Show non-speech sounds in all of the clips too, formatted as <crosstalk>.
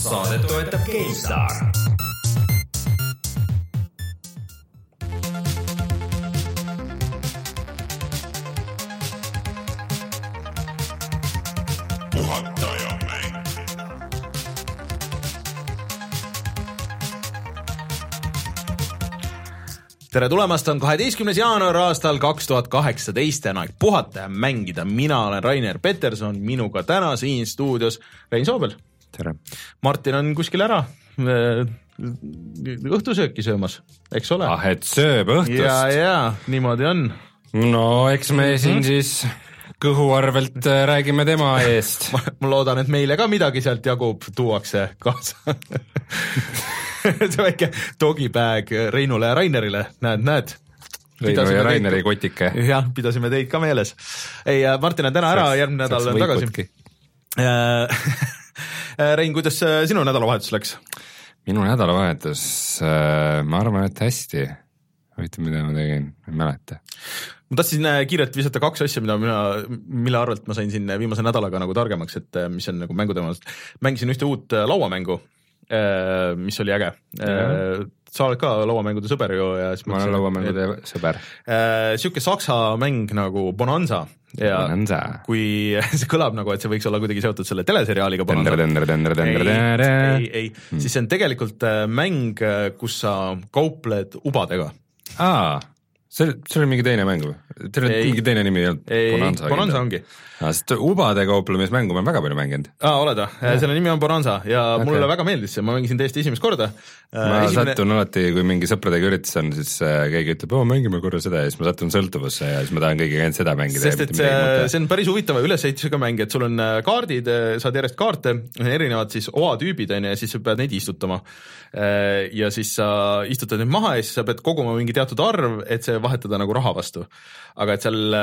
saadet toetab GameStar. tere tulemast, on kaheteistkümnes jaanuar aastal kaks tuhat kaheksateist ja on aeg puhata ja mängida. mina olen Rainer Peterson, minuga täna siin stuudios Rein Soobel. Tere! Martin on kuskil ära äh, õhtusööki söömas, eks ole? ah, et sööb õhtust? ja, ja niimoodi on. no eks me siin mm -hmm. siis kõhu arvelt äh, räägime tema <laughs> eest ma loodan, et meile ka midagi sealt jagub, tuuakse kaasa <laughs> see väike dogibag Reinule ja Rainerile, näed, näed. Reinu ja Raineri kotike. jah, pidasime teid ka meeles. ei, Martin on täna ära, järgmine nädal on tagasi. <laughs> <laughs> Rein, kuidas äh, sinu nädalavahetus läks? minu nädalavahetus, äh, ma arvan, et hästi. huvitav, mida ma tegin, ei mäleta ma tahtsin kiirelt visata kaks asja, mida mina, mille arvelt ma sain siin viimase nädalaga nagu targemaks, et mis on nagu mänguteemast. mängisin ühte uut lauamängu, mis oli äge. sa oled ka lauamängude sõber ju ja siis ma olen lauamängude sõber. Sihuke saksa mäng nagu Bonanza ja Bonanza. kui <laughs> see kõlab nagu, et see võiks olla kuidagi seotud selle teleseriaaliga Bonanza. ei, ei, ei, siis see on tegelikult mäng, kus sa kaupled ubadega. aa see, see oli mingi teine mäng või? teil on mingi teine nimi ei olnud? Bonanza, Bonanza ongi. sest ubade kauplemismängu ma olen väga palju mänginud. aa, oled või? selle nimi on Bonanza ja okay. mulle väga meeldis see, ma mängisin täiesti esimest korda. Ma Esimene... satun alati, kui mingi sõpradega üritus on, siis äh, keegi ütleb, oo mängime korra seda ja siis ma satun sõltuvusse ja siis ma tahan kõigiga ainult seda mängida. sest et see, see on päris huvitava ülesehitusega mäng, et sul on äh, kaardid, äh, saad järjest kaarte, erinevad siis oatüübid on ju ja siis sa pead neid istutama. ja siis sa istutad need maha ja siis sa pead koguma mingi teatud arv, et see vahetada nagu raha vastu. aga et seal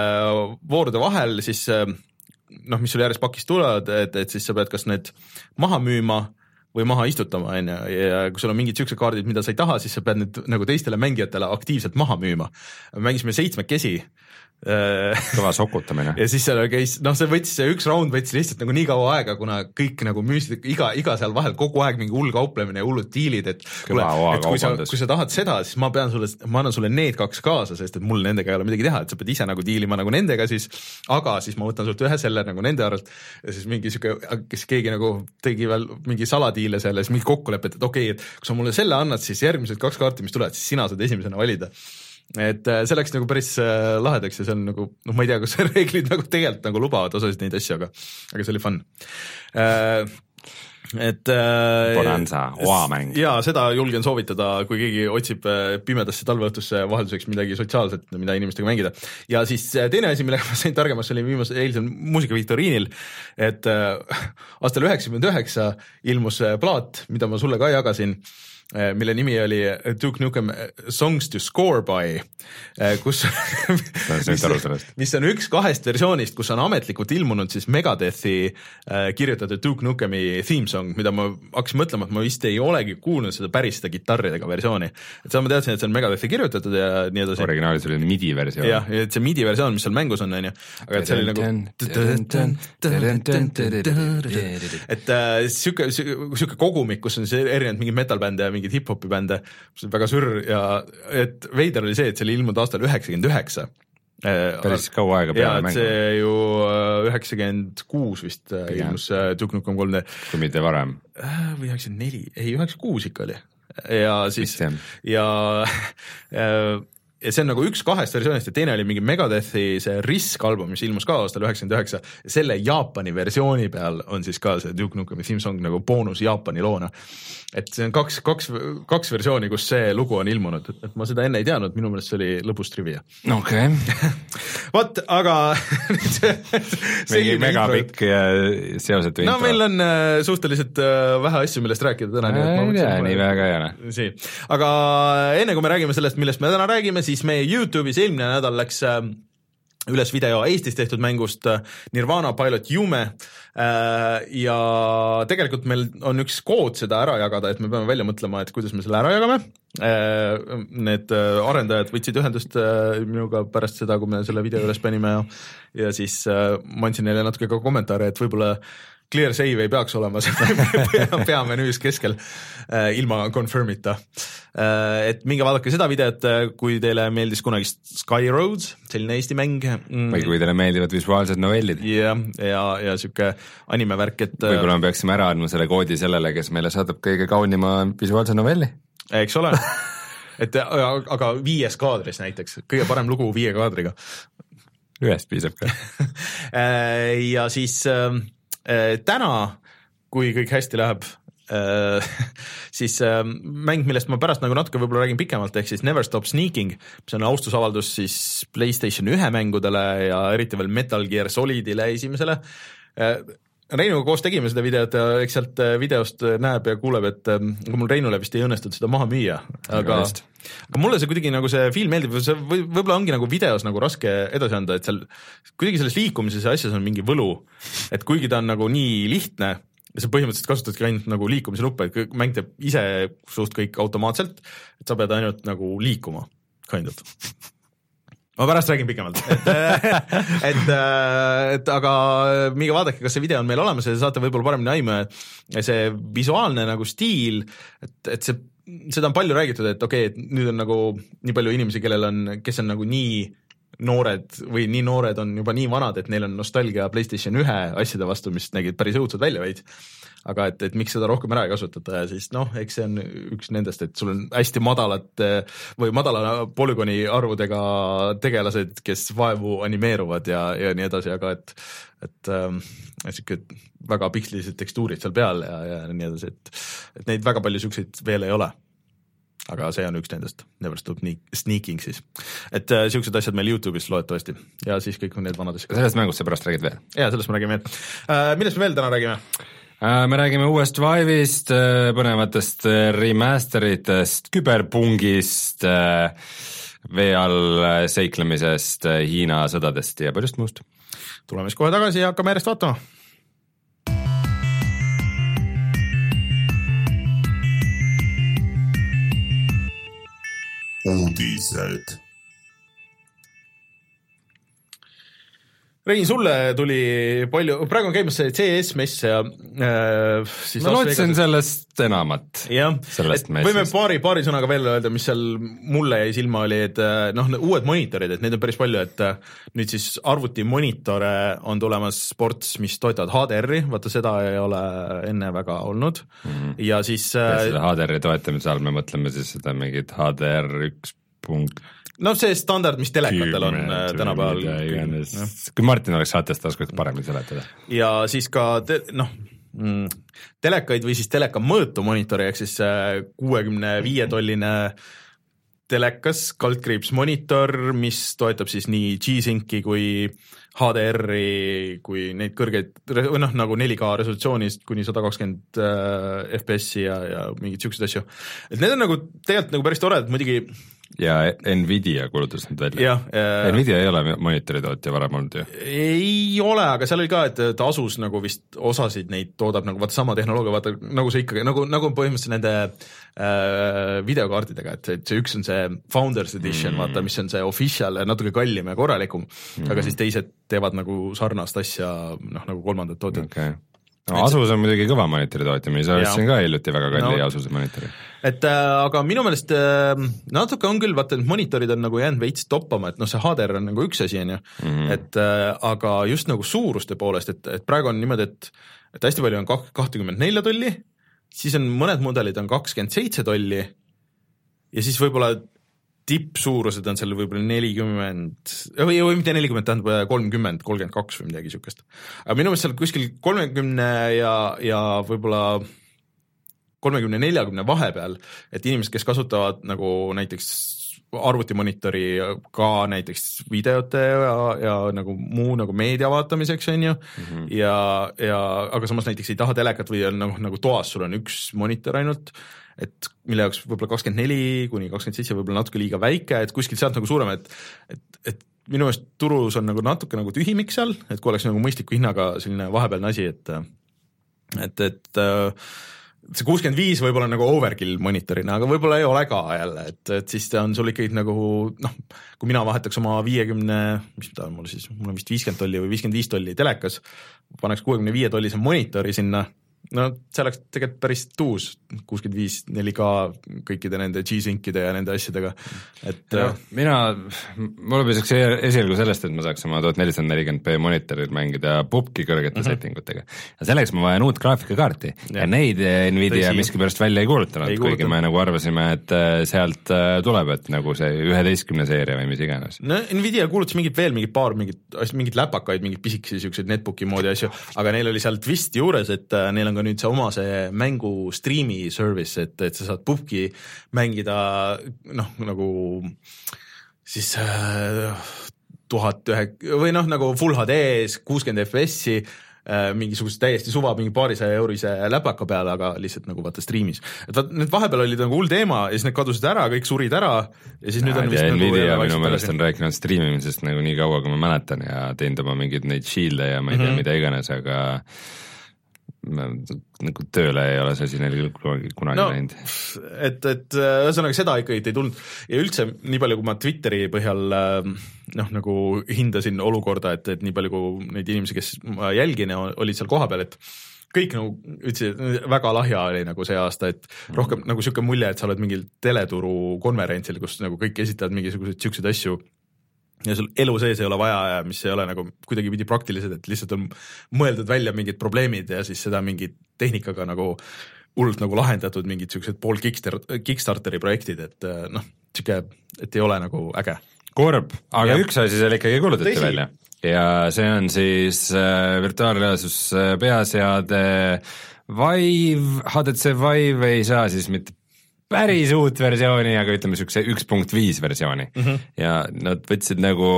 voorude vahel siis noh, mis sul järjest pakist tulevad, et, et siis sa pead kas need maha müüma või maha istutama, on ju, ja kui sul on mingid siuksed kaardid, mida sa ei taha, siis sa pead need nagu teistele mängijatele aktiivselt maha müüma. mängisime seitsmekesi Äh, kõva sokutamine. <laughs> ja siis seal käis, noh, see võttis, see üks round võttis lihtsalt nagu nii kaua aega, kuna kõik nagu müüsid, iga, iga seal vahel kogu aeg mingi hull kauplemine ja hullud diilid, et kuule, et kui sa, kui sa tahad seda, siis ma pean sulle, ma annan sulle need kaks kaasa, sest et mul nendega ei ole midagi teha, et sa pead ise nagu diilima nagu nendega siis, aga siis ma võtan sult ühe selle nagu nende arvelt ja siis mingi sihuke, kes keegi nagu tegi veel mingi saladiile seal ja siis mingi kokkulepe, et okei okay,, et kui sa mulle selle annad, siis järgmised kaks kaarti, mis tulevad, siis sina saad esimesena valida et äh, see läks nagu päris äh, lahedaks ja see on nagu, noh, ma ei tea, kas <laughs> reeglid nagu tegelikult nagu lubavad osasid neid asju, aga, aga see oli fun äh, et Bonanza, oamäng. jaa, seda julgen soovitada, kui keegi otsib pimedasse talveõhtusse vahelduseks midagi sotsiaalset, mida inimestega mängida. ja siis teine asi, millega <laughs> ma sain targemaks, oli viimasel, eilsel muusikaviktoriinil, et aastal üheksakümmend üheksa ilmus plaat, mida ma sulle ka jagasin Eh, mille nimi oli Duke Nukem eh, Songs to Score by, eh, kus mis, mis on üks kahest versioonist, kus on ametlikult ilmunud siis Megadethi kirjutatud Duke Nukemi theme song, mida ma hakkasin mõtlema, et ma vist ei olegi kuulnud seda päris seda kitarridega versiooni. et seda ma teadsin, et see on Megadethi kirjutatud ja nii edasi. originaalis oli midi versioon. jah, et see midi versioon, mis seal mängus on, on ju, aga et see oli nagu et sihuke, sihuke kogumik, kus on siis erinevad mingid metal-bände ja mingeid hip-hopi bände, mis on väga sürr ja et veider oli see, et see oli ilmunud aastal üheksakümmend üheksa. Äh, päris kaua aega peale mängu. see ju äh, üheksakümmend kuus vist äh, Pigem. ilmus Duke Nukem 3D. kui mitte varem. või üheksakümmend neli, ei üheksakümmend kuus ikka oli. ja siis, ja <laughs> ja see on nagu üks kahest versioonist ja teine oli mingi Megadethi see Risk album, mis ilmus ka aastal üheksakümmend üheksa. selle Jaapani versiooni peal on siis ka see Duke Nukemi theme song nagu boonus Jaapani loona. et see on kaks, kaks, kaks versiooni, kus see lugu on ilmunud, et ma seda enne ei teadnud, minu meelest see oli lõbus trivia. okei okay. <laughs> vot, aga <laughs> mingi megapikk seosetu intro. no meil on äh, suhteliselt äh, vähe asju, millest rääkida täna. ei tea, nii väga ei ole. aga enne kui me räägime sellest, millest me täna räägime, siis meie Youtube'is eelmine nädal läks äh, üles video Eestis tehtud mängust äh, Nirvana Pilot Jume äh, ja tegelikult meil on üks kood seda ära jagada, et me peame välja mõtlema, et kuidas me selle ära jagame. Need arendajad võtsid ühendust minuga pärast seda, kui me selle video üles panime ja ja siis ma andsin neile natuke ka kommentaare, et võib-olla clear save ei peaks olema see <laughs> peamenüüs keskel äh, ilma confirm'ita äh,. et minge vaadake seda videot, äh, kui teile meeldis kunagi Sky Roads, selline Eesti mäng mm.. või kui teile meeldivad visuaalsed novellid. jah, ja, ja, ja sihuke animevärk, et võib-olla me peaksime ära andma selle koodi sellele, kes meile saadab kõige kaunima visuaalse novelli. eks ole <laughs> et aga viies kaadris näiteks, kõige parem lugu viie kaadriga. ühest piisab ka <laughs> ja siis äh, täna, kui kõik hästi läheb äh,, <laughs> siis äh, mäng, millest ma pärast nagu natuke võib-olla räägin pikemalt, ehk siis Never Stop Sneaking, mis on austusavaldus siis Playstation ühe mängudele ja eriti veel Metal Gear Solidile esimesele. Äh, Reinuga koos tegime seda videot ja eks sealt äh, videost äh, näeb ja kuuleb, et aga äh, mul Reinule vist ei õnnestunud seda maha müüa, aga aga mulle see kuidagi nagu see film meeldib, see või võib-olla ongi nagu videos nagu raske edasi anda, et seal kuidagi selles liikumises ja asjas on mingi võlu, et kuigi ta on nagu nii lihtne ja sa põhimõtteliselt kasutadki ainult nagu liikumise nuppe, et mäng teeb ise suht kõik automaatselt, et sa pead ainult nagu liikuma, kind of ma pärast räägin pikemalt, et et, et aga minge vaadake, kas see video on meil olemas ja saate võib-olla paremini aimu, see visuaalne nagu stiil, et, et see, seda on palju räägitud, et okei okay,, et nüüd on nagu nii palju inimesi, kellel on, kes on nagu nii noored või nii noored on juba nii vanad, et neil on nostalgia PlayStation ühe asjade vastu, mis nägid päris õudsed välja veits aga et, et miks seda rohkem ära ei kasutata ja siis noh, eks see on üks nendest, et sul on hästi madalad või madala polügooni arvudega tegelased, kes vaevu animeeruvad ja, ja nii edasi, aga et, et ähm, sihuke väga pikslilised tekstuurid seal peal ja, ja nii edasi, et, et neid väga palju siukseid veel ei ole aga see on üks nendest, Never Stop Sneaking siis. et äh, siuksed asjad meil Youtube'is loodetavasti ja siis kõik need vanad asjad. sellest mängust sa pärast räägid veel? jaa, sellest me räägime veel äh,. millest me veel täna räägime? Äh, me räägime uuest Vive'ist, äh, põnevatest äh, remaster itest, küberpungist, vee all seiklemisest, Hiina sõdadest ja paljust muust. tuleme siis kohe tagasi ja hakkame järjest vaatama uudised Rein, sulle tuli palju, praegu on käimas see CS mess ja äh, siis ma lootsin sellest enamat. jah, et võime paari, paari sõnaga veel öelda, mis seal mulle jäi silma, oli, et äh, noh, uued monitorid, et neid on päris palju, et äh, nüüd siis arvutimonitore on tulemas sports, mis toetavad HDR-i, vaata seda ei ole enne väga olnud mm -hmm. ja siis äh, ja selle HDR-i toetamise all me mõtleme siis seda mingit HDR üks punkt no see standard, mis telekatel on äh, tänapäeval. kui Martin oleks saates, ta oskaks paremini seletada. ja siis ka te, noh mm,, telekaid või siis teleka mõõtu monitori ehk siis äh, kuuekümne viie tolline telekas, kaldkriips monitor, mis toetab siis nii G-Synci kui HDR-i kui neid kõrgeid, või noh, nagu 4K resolutsioonist kuni sada kakskümmend äh, FPS-i ja, ja mingeid siukseid asju. et need on nagu tegelikult nagu päris toredad, muidugi ja Nvidia kuulutas need välja. Äh, Nvidia ei ole monitoritootja varem olnud ju? ei ole, aga seal oli ka, et, et Asus nagu vist osasid neid toodab nagu vaata sama tehnoloogia, vaata nagu see ikkagi nagu, nagu põhimõtteliselt nende äh, videokaartidega, et, et see üks on see Founders Edition mm., vaata, mis on see official ja natuke kallim ja korralikum mm., aga siis teised teevad nagu sarnast asja noh, nagu kolmandad tootjad okay no Asus on muidugi kõva monitori tootja, ma ise ostsin ka hiljuti väga kalli no, Asuse monitori. et äh, aga minu meelest äh, natuke on küll, vaata need monitorid on nagu jäänud veits toppama, et noh, see HDR on nagu üks asi, on ju, mhm. et äh, aga just nagu suuruste poolest, et, et praegu on niimoodi, et et hästi palju on kah-, kahtekümmet nelja tolli, siis on mõned mudelid on kakskümmend seitse tolli ja siis võib-olla tippsuurused on seal võib-olla nelikümmend, või, või mitte nelikümmend, tähendab kolmkümmend, kolmkümmend kaks või midagi niisugust. aga minu meelest seal kuskil kolmekümne ja, ja võib-olla kolmekümne, neljakümne vahepeal, et inimesed, kes kasutavad nagu näiteks arvutimonitori ka näiteks videote ja, ja nagu muu nagu meedia vaatamiseks, on ju mm, -hmm. ja, ja aga samas näiteks ei taha telekat või on nagu, nagu toas sul on üks monitor ainult et mille jaoks võib-olla kakskümmend neli kuni kakskümmend seitse võib-olla natuke liiga väike, et kuskilt sealt nagu suurem, et, et, et minu meelest turus on nagu natuke nagu tühimik seal, et kui oleks nagu mõistliku hinnaga selline vahepealne asi, et, et, et see kuuskümmend viis võib-olla nagu overkill monitorina, aga võib-olla ei ole ka jälle, et, et siis ta on sul ikkagi nagu noh, kui mina vahetaks oma viiekümne, mis ta on mul siis, mul on vist viiskümmend tolli või viiskümmend viis tolli telekas, paneks kuuekümne viie tollise monitori sinna no see oleks tegelikult päris tuus, kuuskümmend viis 4K kõikide nende G-Syncide ja nende asjadega, et no, äh, mina, mulle piisaks esialgu sellest, et ma saaks oma tuhat nelisada nelikümmend B monitoril mängida pubki kõrgete mm -hmm. setting utega. ja selleks ma vajan uut graafikakaarti ja, ja neid Nvidia miskipärast välja ei kuulutanud, kuigi me nagu arvasime, et äh, sealt äh, tuleb, et nagu see üheteistkümne seeria või mis iganes. no Nvidia kuulutas mingit veel mingit paar mingit, mingit läpakaid, mingeid pisikesi siukseid netbooki moodi asju, aga neil oli seal twist juures, et neil on ka nüüd see oma see mängu striimi service, et, et sa saad pubki mängida noh, nagu siis äh, tuhat ühe või noh, nagu full HD-s kuuskümmend FPS-i äh, mingisuguse täiesti suva mingi paarisaja eurise läpaka peale, aga lihtsalt nagu vaata striimis. et vaat need vahepeal olid nagu hull teema ja siis need kadusid ära, kõik surid ära ja siis ja, nüüd on vist nagu Nvidia minu meelest on rääkinud striimimisest nagu nii kaua, kui ma mäletan ja teinud oma mingeid neid shield'e ja ma ei tea mm, -hmm. mida iganes, aga nagu tööle ei ole see küll kunagi, no, läinud. et, et äh, ühesõnaga seda ikkagi ei tulnud ja üldse nii palju, kui ma Twitteri põhjal äh, noh, nagu hindasin olukorda, et, et nii palju, kui neid inimesi, kes ma jälgin, olid seal kohapeal, et kõik nagu ütlesid, et väga lahja oli nagu see aasta, et rohkem mm nagu niisugune mulje, et sa oled mingil teleturu konverentsil, kus nagu kõik esitavad mingisuguseid niisuguseid asju ja sul elu sees ei ole vaja ja mis ei ole nagu kuidagipidi praktilised, et lihtsalt on mõeldud välja mingid probleemid ja siis seda mingi tehnikaga nagu hullult nagu lahendatud mingid siuksed pool Kickstarteri, Kickstarteri projektid, et eh, noh, sihuke, et ei ole nagu äge. kurb, aga ja. üks asi seal ikkagi kuulutati Tõsi. välja ja see on siis äh, virtuaalreaalsus äh, peaseade Vive, HTC Vive ei saa siis mitte päris uut versiooni, aga ütleme niisuguse üks punkt viis versiooni mm. -hmm. ja nad võtsid nagu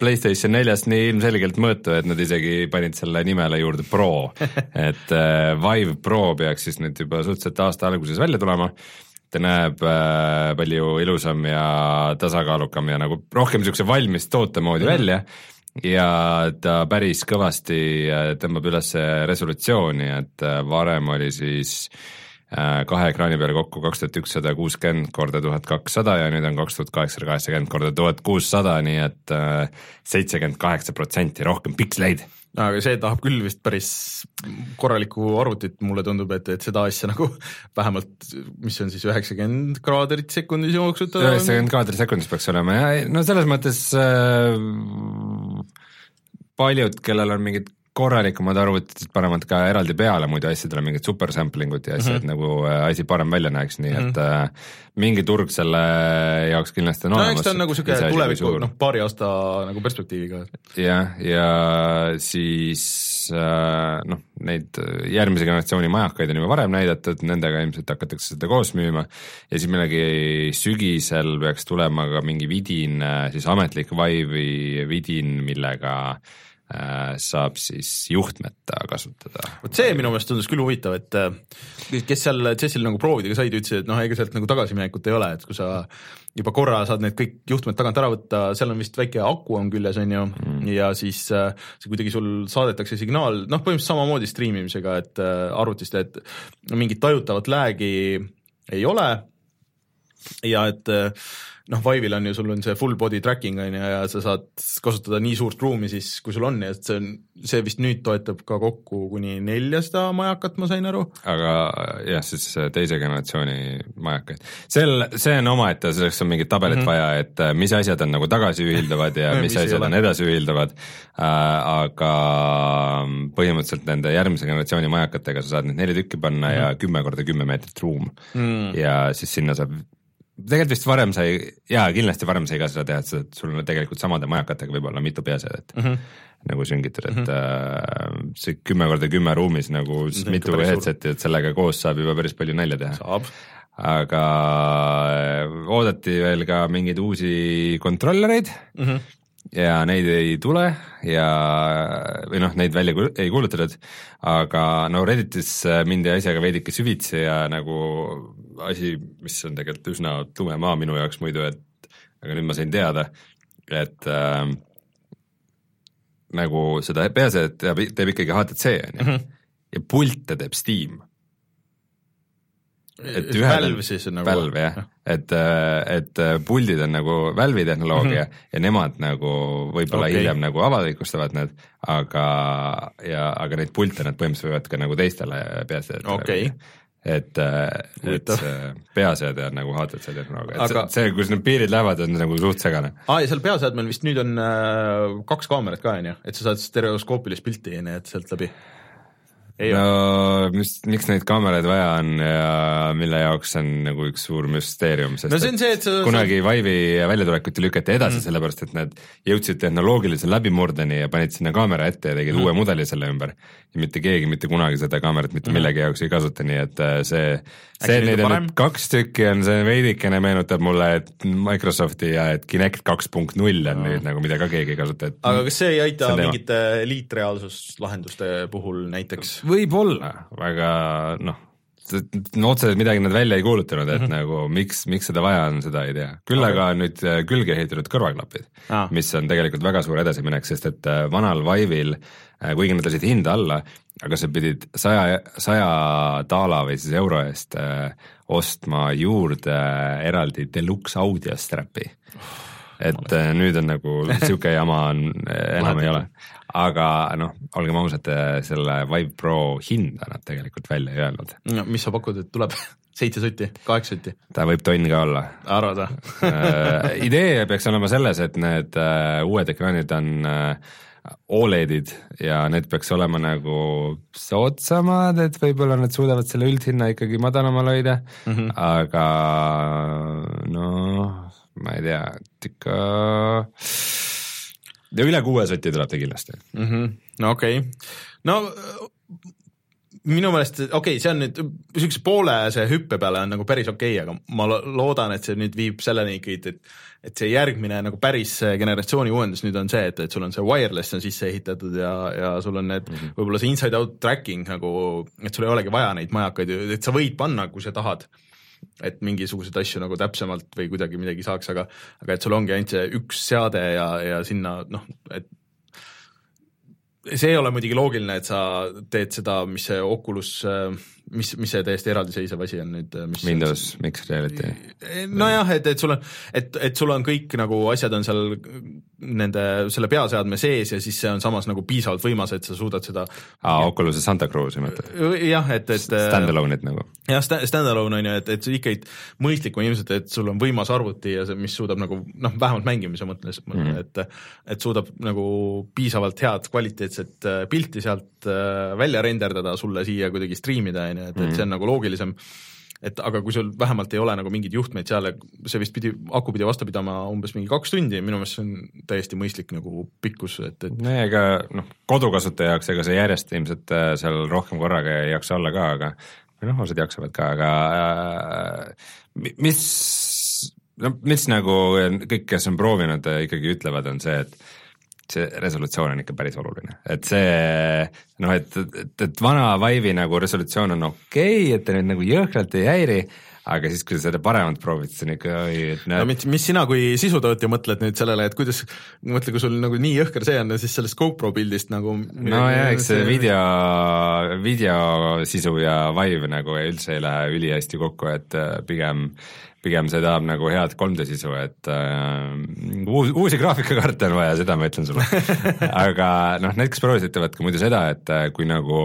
PlayStation neljast nii ilmselgelt mõõtu, et nad isegi panid selle nimele juurde Pro <laughs> et äh, Vive Pro peaks siis nüüd juba suhteliselt aasta alguses välja tulema ta näeb äh, palju ilusam ja tasakaalukam ja nagu rohkem niisuguse valmis toote moodi mm -hmm. välja ja ta päris kõvasti äh, tõmbab üles resolutsiooni, et äh, varem oli siis äh, Äh, kahe ekraani peale kokku kaks tuhat ükssada kuuskümmend korda tuhat kakssada ja nüüd on kaks tuhat kaheksasada kaheksakümmend korda tuhat kuussada, nii et äh, seitsekümmend kaheksa protsenti rohkem piksleid aga see tahab küll vist päris korralikku arvutit, mulle tundub, et, et seda asja nagu <laughs> vähemalt, mis on siis üheksakümmend kaadrit sekundis jooksutada. üheksakümmend kaadrit sekundis peaks olema ja no selles mõttes äh, paljud, kellel on mingid korralikumad arvutid panevad ka eraldi peale muidu asjadele mingit super sampling ut ja asja mm, -hmm. nagu äh, asi parem välja näeks, nii mm -hmm. et mhm. äh, mingi turg selle jaoks kindlasti on no, olemas. eks ta on nagu niisugune tuleviku noh, paari aasta nagu perspektiiviga. jah, ja siis äh, noh, neid järgmise generatsiooni majakaid on juba varem näidatud, nendega ilmselt hakatakse seda koos müüma ja siis millegi sügisel peaks tulema ka mingi vidin, siis ametlik Vive'i vidin, millega Äh, saab siis juhtmeta kasutada. vot see minu meelest tundus küll huvitav, et äh, kes seal CES-il nagu proovidega said, ütlesid, et noh, ega sealt nagu tagasiminekut ei ole, et kui sa juba korra saad need kõik juhtmed tagant ära võtta, seal on vist väike aku on küljes, on ju mm., ja siis äh, see kuidagi sul saadetakse signaal, noh, põhimõtteliselt samamoodi striimimisega, et arvutist, et mingit tajutavat lag'i ei ole ja et noh, Vive'il on ju, sul on see full body tracking on ju ja sa saad kasutada nii suurt ruumi siis, kui sul on, et see on, see vist nüüd toetab ka kokku kuni neljasada majakat, ma sain aru. aga jah, siis teise generatsiooni majakaid. sel, see on omaette, selleks on mingit tabelit mm -hmm. vaja, et äh, mis asjad on nagu tagasiühilduvad ja <laughs> mis, mis asjad on edasiühilduvad äh,, aga mm, põhimõtteliselt nende järgmise generatsiooni majakatega sa saad need neli tükki panna mm -hmm. ja kümme korda kümme meetrit ruum mm. -hmm. ja siis sinna saab tegelikult vist varem sai, jaa, kindlasti varem sai ka seda teha, et sa, sul on tegelikult samade majakatega võib olla mitu peaseadet mm. -hmm nagu süngitud, et mm -hmm. äh, see kümme korda kümme ruumis nagu mitu headset'i, et sellega koos saab juba päris palju nalja teha. aga äh, oodati veel ka mingeid uusi kontrollereid mm -hmm. ja neid ei tule ja, või noh, neid välja ei kuulutatud, aga no Redditis mindi asjaga veidike süvitsi ja nagu asi, mis on tegelikult üsna tume maa minu jaoks muidu, et aga nüüd ma sain teada, et äh, nagu seda peaasjad teeb, teeb ikkagi HTC on ju, mhm. ja pilte teeb Steam et ühe Valve siis on nagu Valve jah, et, et puldid on nagu Valve'i tehnoloogia mm -hmm. ja nemad nagu võib-olla okay. hiljem nagu avalikustavad need, aga, ja, aga neid pilte nad põhimõtteliselt võivad ka nagu teistele peaasjadele okay et, et see peaseade on nagu HTC tehnoloogia, et aga... see, kus need piirid lähevad, on nagu suht segane. aa, ja seal peaseadmel vist nüüd on äh, kaks kaamerat ka, on ju, et sa saad stereoskoopilist pilti, et sealt läbi no mis, miks neid kaameraid vaja on ja mille jaoks on nagu üks suur müsteerium, sest no see on see, et sa kunagi Vive'i väljatulekut lükati edasi mm., sellepärast et nad jõudsid tehnoloogilise läbimurdeni ja panid sinna kaamera ette ja tegid mm. uue mudeli selle ümber. ja mitte keegi mitte kunagi seda kaamerat mitte mm. millegi jaoks ei kasuta, nii et äh, see, see, et neid on nüüd kaks tükki, on see veidikene meenutab mulle, et Microsofti ja et Kinect kaks punkt null on mm. nüüd nagu, mida ka keegi ei kasuta, et aga kas see ei aita mingite liitreaalsuslahenduste puhul näiteks? Võib-olla, aga noh, no otseselt midagi nad välja ei kuulutanud, et mm -hmm. nagu miks, miks seda vaja on, seda ei tea. küll okay. aga on nüüd äh, külge ehitatud kõrvaklapid ah., mis on tegelikult väga suur edasiminek, sest et äh, vanal Vive'il, äh, kuigi nad lasid hinda alla, aga sa pidid saja, saja daala või siis euro eest ostma juurde eraldi deluxe audio strap'i. Et äh, nüüd on nagu sihuke jama on, enam ei ole aga noh, olgem ausad, selle Vive Pro hinda nad tegelikult välja ei öelnud. no mis sa pakud, et tuleb <laughs> seitse sotti, kaheksa sotti? ta võib tonn ka olla. arvad või äh, idee peaks olema selles, et need uued ekraanid on Oledid ja need peaks olema nagu soodsamad, et võib-olla nad suudavad selle üldhinna ikkagi madalamal hoida mm, -hmm. aga noh, ma ei tea, et ikka ja üle kuue soti tuleb ta kindlasti mm. -hmm. no okei okay., no minu meelest okei okay,, see on nüüd niisuguse poolese hüppe peale on nagu päris okei okay,, aga ma loodan, et see nüüd viib selleni ikkagi, et et see järgmine nagu päris generatsiooni uuendus nüüd on see, et, et sul on see wireless on sisse ehitatud ja, ja sul on need mm -hmm. võib-olla see inside out tracking nagu, et sul ei olegi vaja neid majakaid, et sa võid panna, kui sa tahad et mingisuguseid asju nagu täpsemalt või kuidagi midagi saaks, aga aga et sul ongi ainult see üks seade ja, ja sinna noh, et see ei ole muidugi loogiline, et sa teed seda, mis see Oculus, mis, mis see täiesti eraldiseisev asi on nüüd, mis Windows Mixed Reality. nojah, et, et sul on, et, et sul on kõik nagu asjad on seal nende, selle peaseadme sees ja siis see on samas nagu piisavalt võimas, et sa suudad seda aa, Oculus'e Santa Cruz'i mõtled? jah, et, et Stand-alone'it nagu? jah, stand-alone on ju, et, et ikkagi mõistlik on ilmselt, et sul on võimas arvuti ja see, mis suudab nagu noh, vähemalt mängimise mõttes mm, -hmm. et et suudab nagu piisavalt head kvaliteetset äh, pilti sealt äh, välja renderdada, sulle siia kuidagi striimida, on ju, et, et see on nagu loogilisem. Et aga kui sul vähemalt ei ole nagu mingeid juhtmeid seal, see vist pidi, aku pidi vastu pidama umbes mingi kaks tundi, minu meelest see on täiesti mõistlik nagu pikkus, et, et no ega noh, kodukasutaja jaoks ega see järjest ilmselt äh, seal rohkem korraga ei jaksa olla ka, aga või noh, osad jaksavad ka, aga äh, mis, no mis nagu kõik, kes on proovinud, ikkagi ütlevad, on see, et see resolutsioon on ikka päris oluline, et see noh, et, et, et vana Vive'i nagu resolutsioon on okei okay,, et ta nüüd nagu jõhkralt ei häiri, aga siis, kui sa seda paremat proovid, siis on ikka oi, et näed. no mis, mis sina kui sisutootja mõtled nüüd sellele, et kuidas, mõtle, kui sul nagu nii jõhker see on, siis sellest GoPro pildist nagu no jaa, eks see video, videosisu ja Vive nagu üldse ei lähe ülihästi kokku, et äh, pigem see tahab nagu head 3D sisu, et äh, uus, uusi graafikakaarte on vaja, seda ma ütlen sulle <laughs> aga noh, need, kes proovisid, ütlevad ka muidu seda, et äh, kui nagu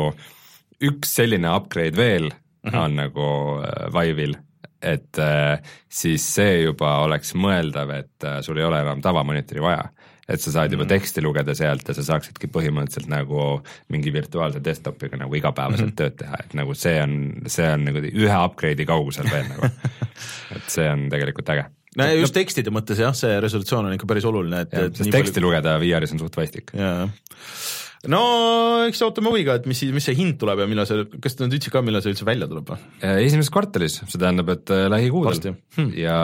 üks selline upgrade veel mm -hmm. on nagu äh, Vive'il, et äh, siis see juba oleks mõeldav, et äh, sul ei ole enam tavamonitori vaja et sa saad juba mm. teksti lugeda sealt ja sa saaksidki põhimõtteliselt nagu mingi virtuaalse desktopiga nagu igapäevaselt mm -hmm. tööd teha, et nagu see on, see on nagu ühe upgrade'i kaugusel veel nagu <laughs> et see on tegelikult äge no ja just tekstide mõttes jah, see resolutsioon on ikka päris oluline, et, et sest teksti palju... lugeda VR-is on suht vastik. no eks ootame huviga, et mis mis see hind tuleb ja millal see, kas nad ütlesid ka, millal see üldse välja tuleb või? esimeses kvartalis, see tähendab, et äh, lähikuudel hmm. ja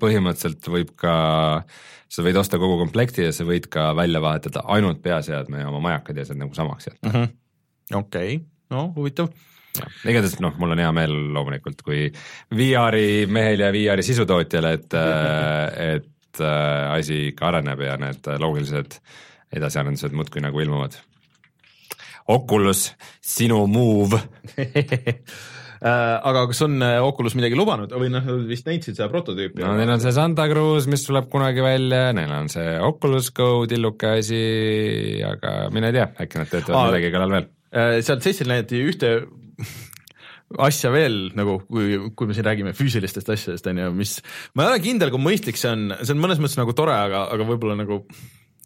põhimõtteliselt võib ka äh, sa võid osta kogu komplekti ja sa võid ka välja vahetada ainult peaseadme ja oma majakad ja see nagu samaks jätta mm -hmm.. okei okay., no huvitav igatahes noh, mul on hea meel loomulikult, kui VR-i mehel ja VR-i sisutootjal, et <laughs> et äh, asi ikka areneb ja need loogilised edasiarendused muudkui nagu ilmuvad. Oculus, sinu move <laughs> Äh, aga kas on äh, Oculus midagi lubanud või noh, nad vist näitasid seda prototüüpi? no neil on see Santa Cruz, mis tuleb kunagi välja, neil on see Oculus Go tilluke asi, aga mine tea, äkki nad töötavad millegi kallal veel. Äh, sealt sessil näidati ühte asja veel nagu, kui, kui me siin räägime füüsilistest asjadest, on ju, mis, ma ei ole kindel, kui mõistlik see on, see on mõnes mõttes nagu tore, aga, aga võib-olla nagu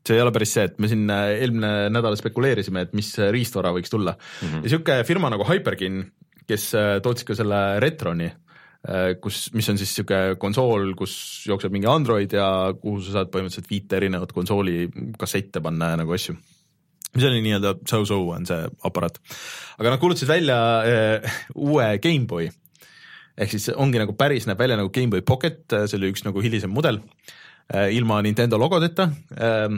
see ei ole päris see, et me siin eelmine nädal spekuleerisime, et mis riistvara võiks tulla mm. -hmm. ja niisugune firma nagu Hyperkin kes äh, tootsid ka selle Retroni, äh, kus, mis on siis niisugune konsool, kus jookseb mingi Android ja kuhu sa saad põhimõtteliselt viite erinevat konsooli kassette panna ja nagu asju mis oli nii-öelda so-so on see aparaat. aga nad kuulutasid välja äh, uue GameBoy ehk siis ongi nagu päris, näeb välja nagu GameBoy Pocket, see oli üks nagu hilisem mudel äh,, ilma Nintendo logodeta äh,,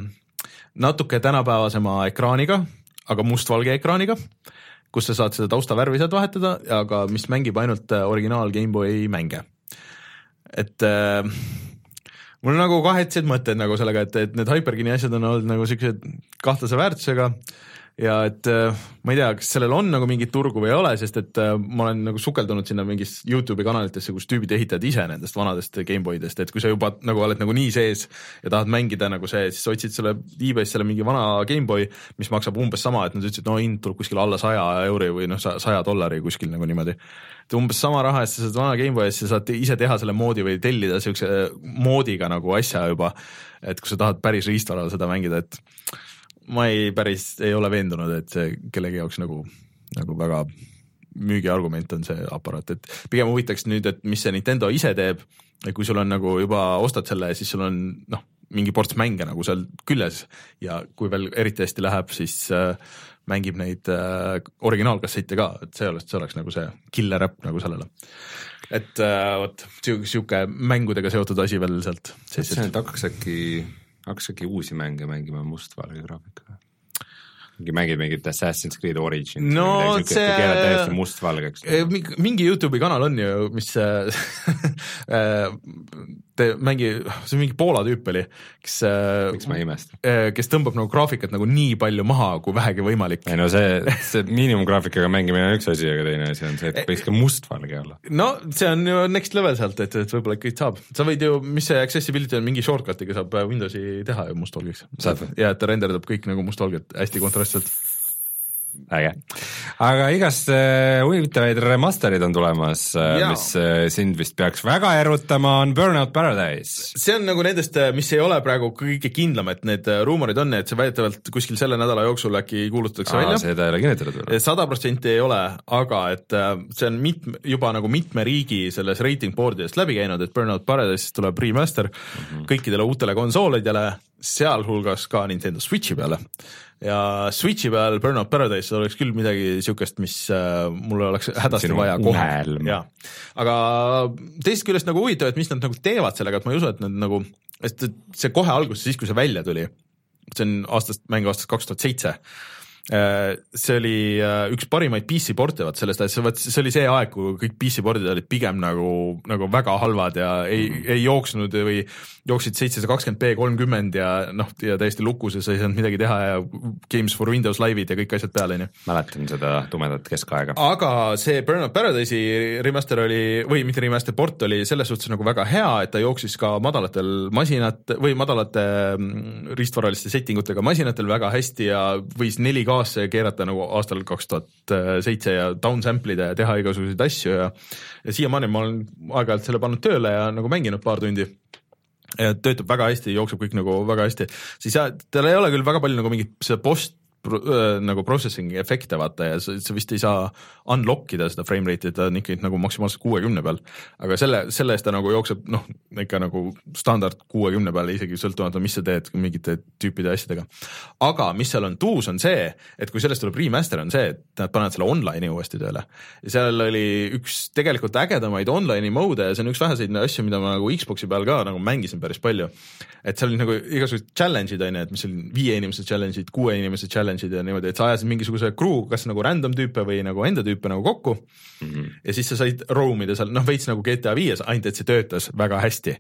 natuke tänapäevasema ekraaniga, aga mustvalge ekraaniga kus sa saad seda taustavärvi sealt vahetada, aga mis mängib ainult originaal GameBoy mänge. et äh, mul on nagu kahetsed mõtted nagu sellega, et, et need Hyperkini asjad on olnud nagu siuksed kahtlase väärtusega ja et äh, ma ei tea, kas sellel on nagu mingit turgu või ei ole, sest et äh, ma olen nagu sukeldunud sinna mingis Youtube'i kanalitesse, kus tüübid ehitavad ise nendest vanadest GameBoydest, et kui sa juba nagu oled nagu nii sees ja tahad mängida nagu see, siis otsid selle e-base'is selle mingi vana GameBoy, mis maksab umbes sama, et nad ütlesid, no hind tuleb kuskil alla saja euri või noh, saja dollari kuskil nagu niimoodi. Et umbes sama raha eest sa saad vana GameBoy eest, sa saad ise teha selle moodi või tellida siukse moodiga nagu asja juba, et kui sa tahad päris riistvaral seda mängida, et ma ei, päris ei ole veendunud, et see kellegi jaoks nagu, nagu väga müügiargument on see aparaat, et pigem huvitaks nüüd, et mis see Nintendo ise teeb, kui sul on nagu juba ostad selle, siis sul on noh, mingi ports mänge nagu seal küljes. Ja kui veel eriti hästi läheb, siis äh, mängib neid äh, originaalkassette ka, et see oleks, see oleks nagu see killer äpp nagu sellele. et äh, vot sihuke mängudega seotud asi veel sealt. mõtlesin, et hakkaks äkki hakkas äkki uusi mänge mängima mustvalge graafikaga? Mingi mängid mingit Assassin's Creed Origins no see keerad täiesti mustvalgeks. Mingi Youtube'i kanal on ju, mis eh, <laughs> te mängi, see mingi Poola tüüp oli, kes eh, miks ma ei imesta? kes tõmbab nagu graafikat nagu nii palju maha, kui vähegi võimalik. ei no see, see miinimumgraafikaga mängimine on üks asi, aga teine asi on see, et võiks ka mustvalge olla. no see on ju next level sealt, et, et võib-olla kõik saab, sa võid ju, mis see accessibility on, mingi shortcut'iga saab Windowsi teha ju mustvalgeks. ja et ta renderdab kõik nagu mustvalget hästi kontrastselt täpselt äge, aga igast äh, huvitavaid remaster'id on tulemas, äh, mis äh, sind vist peaks väga erutama, on Burnout Paradise. see on nagu nendest, mis ei ole praegu kõige kindlam, et need ruumorid on, et see väidetavalt kuskil selle nädala jooksul äkki kuulutatakse Aa, välja. seda ei ole kinnitatud veel. sada protsenti ei ole, aga et see on mit-, juba nagu mitme riigi selles rating board'idest läbi käinud, et Burnout Paradise tuleb remaster mm -hmm. kõikidele uutele konsoolidele, sealhulgas ka Nintendo Switchi peale ja Switchi peal Burnout Paradise oleks küll midagi niisugust, mis äh, mul oleks hädasti vaja kohe, jaa. aga teisest küljest nagu huvitav, et mis nad nagu teevad sellega, et ma ei usu, et nad nagu, sest see kohe alguses, siis kui see välja tuli, see on aastast, mäng aastast kaks tuhat seitse see oli äh, üks parimaid PC porte, vaat sellest asjast, vaat see oli see aeg, kui kõik PC pordid olid pigem nagu, nagu väga halvad ja ei mm, -hmm. ei jooksnud või jooksid seitsesada kakskümmend B kolmkümmend ja noh, ja täiesti lukus ja sa ei saanud midagi teha ja Games for Windows Live'id ja kõik asjad peal, onju. mäletan seda tumedat keskaega. aga see Burnout Paradise'i remaster oli, või mitte remaster, port oli selles suhtes nagu väga hea, et ta jooksis ka madalatel masinat- või madalate mm, riistvaraliste setting utega masinatel väga hästi ja võis 4K kaasse keerata nagu aastal kaks tuhat seitse ja downsample ida ja teha igasuguseid asju ja ja siiamaani ma olen aeg-ajalt selle pannud tööle ja nagu mänginud paar tundi. Töötab väga hästi, jookseb kõik nagu väga hästi, siis jah, tal ei ole küll väga palju nagu mingit seda post nagu processing efekte vaata ja sa, sa vist ei saa unlock ida seda frame rate'i, ta on ikkagi nagu maksimaalselt kuuekümne peal. aga selle, selle eest ta nagu jookseb noh, ikka nagu standard kuuekümne peal, isegi sõltumata, mis sa teed mingite tüüpide asjadega. aga mis seal on tuus, on see, et kui sellest tuleb remaster, on see, et nad panevad selle online'i uuesti tööle. seal oli üks tegelikult ägedamaid online'i mode'e ja see on üks väheseid asju, mida ma nagu Xbox'i peal ka nagu mängisin päris palju. et seal oli nagu igasugused challenge'id on ju, et mis oli viie inimese challenge'id, kuue inimese challenge challenge'id ja niimoodi, et sa ajasid mingisuguse crew, kas nagu random tüüpe või nagu enda tüüpe nagu kokku mm. -hmm. ja siis sa said roam ida seal, noh veits nagu GTA viies, ainult et see töötas väga hästi.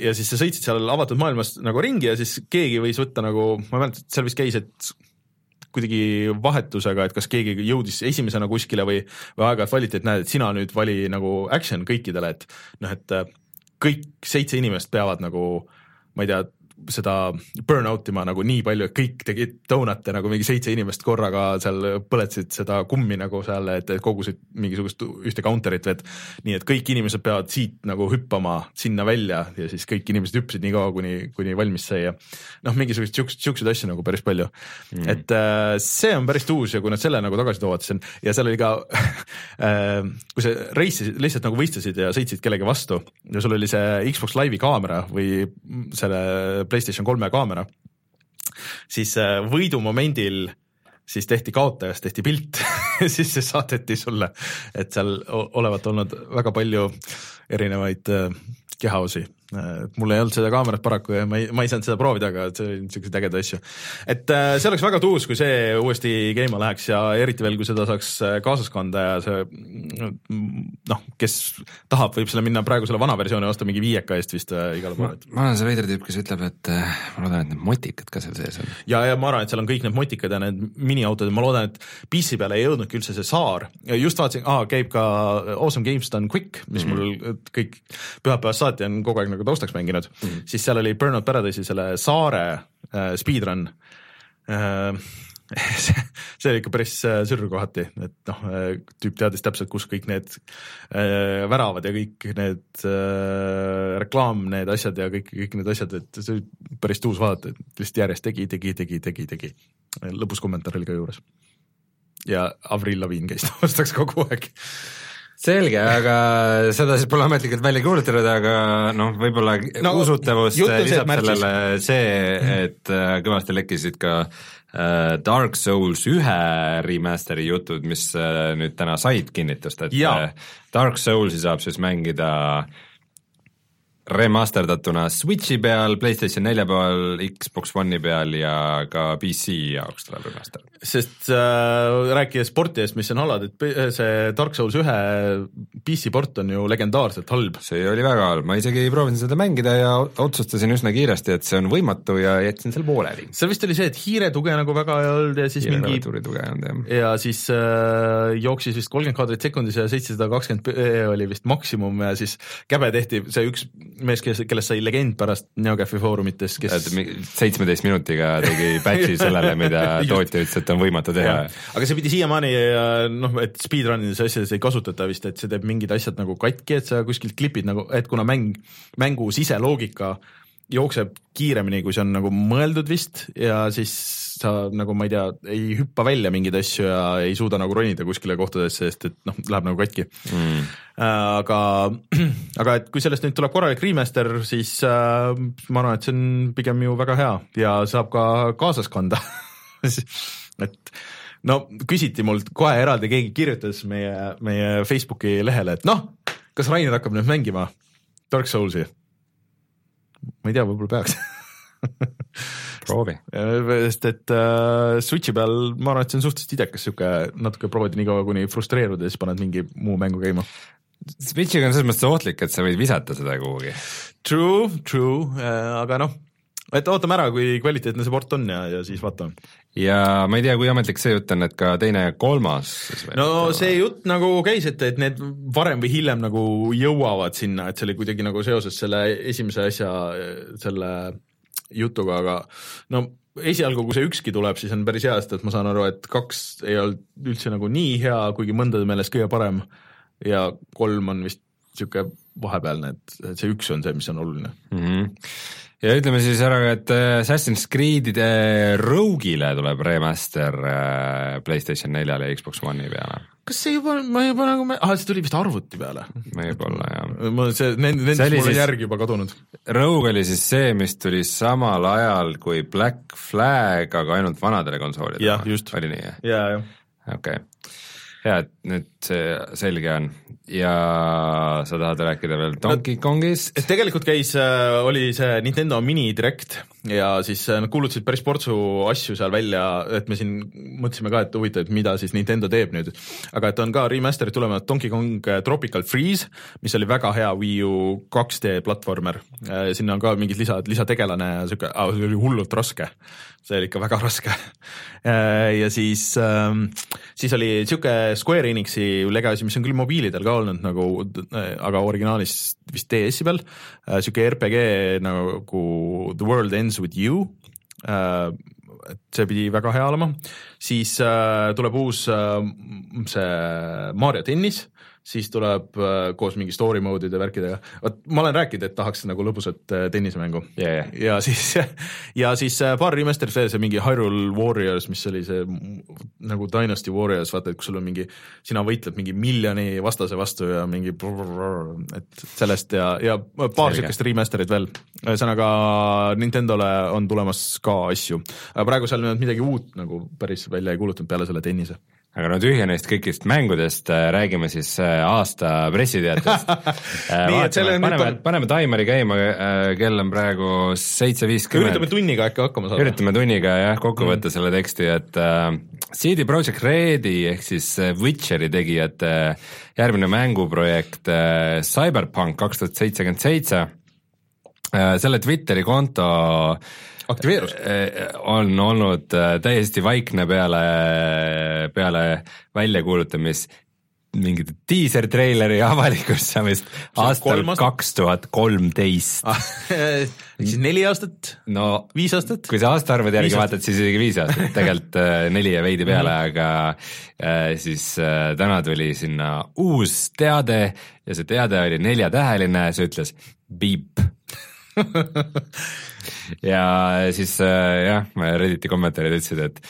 ja siis sa sõitsid seal avatud maailmas nagu ringi ja siis keegi võis võtta nagu, ma ei mäleta, seal vist käis, et kuidagi vahetusega, et kas keegi jõudis esimesena kuskile või, või aeg-ajalt valiti, et näed, et sina nüüd vali nagu action kõikidele, et noh, et kõik seitse inimest peavad nagu ma ei tea, seda burnout ima nagu nii palju, et kõik tegid donut'e nagu mingi seitse inimest korraga seal põletasid seda kummi nagu seal, et kogusid mingisugust ühte counter'it et nii, et kõik inimesed peavad siit nagu hüppama sinna välja ja siis kõik inimesed hüppasid nii kaua, kuni, kuni valmis sai ja noh, mingisuguseid siukseid, siukseid asju nagu päris palju. Mm.. et äh, see on päris uus ja kui nad selle nagu tagasi toovad, siis on ja seal oli ka <laughs> äh, kui sa reissisid, lihtsalt nagu võistlesid ja sõitsid kellegi vastu ja sul oli see Xbox Live'i kaamera või selle Playstation kolme kaamera, siis äh, võidumomendil siis tehti kaotajast, tehti pilt <laughs> siis see saadeti sulle, et seal olevat olnud väga palju erinevaid äh, kehaosi mul ei olnud seda kaamerat paraku ja ma ei, ma ei saanud seda proovida, aga see oli niisuguseid ägedaid asju. et äh, see oleks väga tuus, kui see uuesti käima läheks ja eriti veel, kui seda saaks äh, kaasas kanda ja see noh, kes tahab, võib selle minna praegu selle vana versiooni osta mingi viieka eest vist äh, igale poole. ma olen see veider tüüp, kes ütleb, et ma loodan, et need motikad ka seal sees on. ja, ja ma arvan, et seal on kõik need motikad ja need miniautod ja ma loodan, et PC peale ei jõudnudki üldse see saar. just vaatasin, aa, käib ka Awesome Games Done Quick, mis mm -hmm. mul kõik pühapäevast saati on kogu aeg nagu taustaks mänginud mm, -hmm. siis seal oli Burnout Paradise'i selle saare äh, speedrun äh, <laughs> see, see oli ikka päris äh, sürr kohati, et noh, äh, tüüp teadis täpselt, kus kõik need äh, väravad ja kõik need äh, reklaam, need asjad ja kõik, kõik need asjad, et see oli päris tuus vaadata, et lihtsalt järjest tegi, tegi, tegi, tegi, tegi. lõpus kommentaar oli ka juures. ja Avril Lavigne käis <laughs> taustaks kogu aeg selge, aga seda siis pole ametlikult välja kuulutatud, aga noh, võib-olla no, usutavust lisab sellele see, et äh, kõvasti lekkisid ka äh, Dark Souls ühe remaster'i jutud, mis äh, nüüd täna said kinnitust, et ja. Dark Soulsi saab siis mängida äh, remasterdatuna Switchi peal, Playstation nelja peal, Xbox One'i peal ja ka PC jaoks tuleb remaster. sest äh, rääkides porti eest, mis on halvad, et see Dark Souls ühe PC port on ju legendaarselt halb. see oli väga halb, ma isegi ei proovinud seda mängida ja otsustasin üsna kiiresti, et see on võimatu ja jätsin selle pooleli. seal vist oli see, et hiiretuge nagu väga ei olnud ja siis hiire mingi tuge ei olnud jah. ja siis äh, jooksis vist kolmkümmend kaadrit sekundis ja seitsesada kakskümmend oli vist maksimum ja siis käbe tehti see üks mees, kes, kellest sai legend pärast NeoGAF-i foorumites, kes seitsmeteist minutiga tegi <laughs> patch'i sellele, mida tootja ütles, et on võimatu teha. aga see pidi siiamaani noh, et speedrun'ides asjades ei kasutata vist, et see teeb mingid asjad nagu katki, et sa kuskilt klipid nagu, et kuna mäng, mängu siseloogika jookseb kiiremini, kui see on nagu mõeldud vist ja siis sa nagu ma ei tea, ei hüppa välja mingeid asju ja ei suuda nagu ronida kuskile kohtadesse, sest et noh, läheb nagu katki mm.. aga, <clears throat> aga et kui sellest nüüd tuleb korralik remaster, siis äh, ma arvan, et see on pigem ju väga hea ja saab ka kaasas kanda <laughs> et no küsiti mult kohe eraldi, keegi kirjutas meie, meie Facebooki lehele, et noh, kas Rainer hakkab nüüd mängima Dark Soulsi? ma ei tea, võib-olla peaks <laughs> proovi. sest et äh, Switchi peal ma arvan, et see on suhteliselt idekas sihuke natuke proovid nii kaua, kuni frustreerud ja siis paned mingi muu mängu käima. Switchiga on selles mõttes ohtlik, et sa võid visata seda kuhugi. True, true äh,, aga noh, et ootame ära, kui kvaliteetne see port on ja, ja siis vaatame. ja ma ei tea, kui ametlik see jutt on, et ka teine ja kolmas no see jutt nagu käis, et, et need varem või hiljem nagu jõuavad sinna, et see oli kuidagi nagu seoses selle esimese asja, selle jutuga, aga no esialgu, kui see ükski tuleb, siis on päris hea, sest et ma saan aru, et kaks ei olnud üldse nagu nii hea, kuigi mõndade meelest kõige parem ja kolm on vist niisugune vahepealne, et see üks on see, mis on oluline mm. -hmm. Ja ütleme siis ära, et äh, Assassin's Creed'ide Rogue'ile tuleb remaster äh, PlayStation neljale ja Xbox One'i peale kas see juba, ma juba nagu, ah see tuli vist arvuti peale. võib-olla jah. ma see, nendest mul on siis, järg juba kadunud. Rogue oli siis see, mis tuli samal ajal kui Black Flag, aga ainult vanadele konsoolidele. oli nii, jah? jaa, jah. okei okay. Hea, et nüüd see selge on ja sa tahad rääkida veel Donkey Kongist? tegelikult käis, äh, oli see Nintendo mini direct ja siis nad kuulutasid päris portsu asju seal välja, et me siin mõtlesime ka, et huvitav, et mida siis Nintendo teeb nüüd. aga et on ka remaster'id tulevad. Donkey Kong Tropical Freeze, mis oli väga hea Wii U 2D platvormer, sinna on ka mingid lisad, lisategelane ja siuke, see oli hullult raske. See oli ikka väga <laughs> raske. Ja siis, ähm, siis oli sihuke Square Enixi lege asi, mis on küll mobiilidel ka olnud nagu, aga originaalis vist DS-i peal, äh, sihuke RPG nagu The World Ends With You. Äh, et see pidi väga hea olema, siis äh, tuleb uus see Mario tennis siis tuleb äh, koos mingi story mode'ide värkidega, vot ma olen rääkinud, et tahaks nagu lõbusat äh, tennisemängu yeah, yeah. ja siis, <laughs> ja siis äh, paar remaster'it veel, see mingi Hyrule Warriors, mis oli see nagu Dynasty Warriors, vaata, et kus sul on mingi, sina võitled mingi miljoni vastase vastu ja mingi et sellest ja, ja paar niisugust remaster'it veel, ühesõnaga Nintendole on tulemas ka asju, aga praegu seal midagi uut nagu päris välja ei kuulutanud peale selle tennise aga no tühja neist kõigist mängudest äh, räägime siis äh, aasta pressiteatest <laughs> äh, paneme paneme taimeri käima, kell on praegu seitse viiskümmend. üritame tunniga äkki hakkama saada. üritame tunniga jah, kokku võtta mm. selle teksti, et äh, CD Projekt Redi ehk siis Witcheri tegijate järgmine mänguprojekt äh, Cyberpunk kaks tuhat seitsekümmend seitse, selle Twitteri konto aktiveerus? on olnud äh, täiesti vaikne peale, peale väljakuulutamist mingit diisertreileri <laughs> avalikustamist aastal kaks tuhat kolmteist. ehk siis neli aastat no viis aastat? kui sa aastaarvude järgi vaatad, siis isegi viis aastat, <laughs> tegelikult äh, neli ja veidi peale, mhm. aga äh, siis äh, täna tuli sinna uus teade ja see teade oli neljatäheline, see ütles beep <laughs> ja siis äh, jah, Redditi kommentaarid ütlesid, et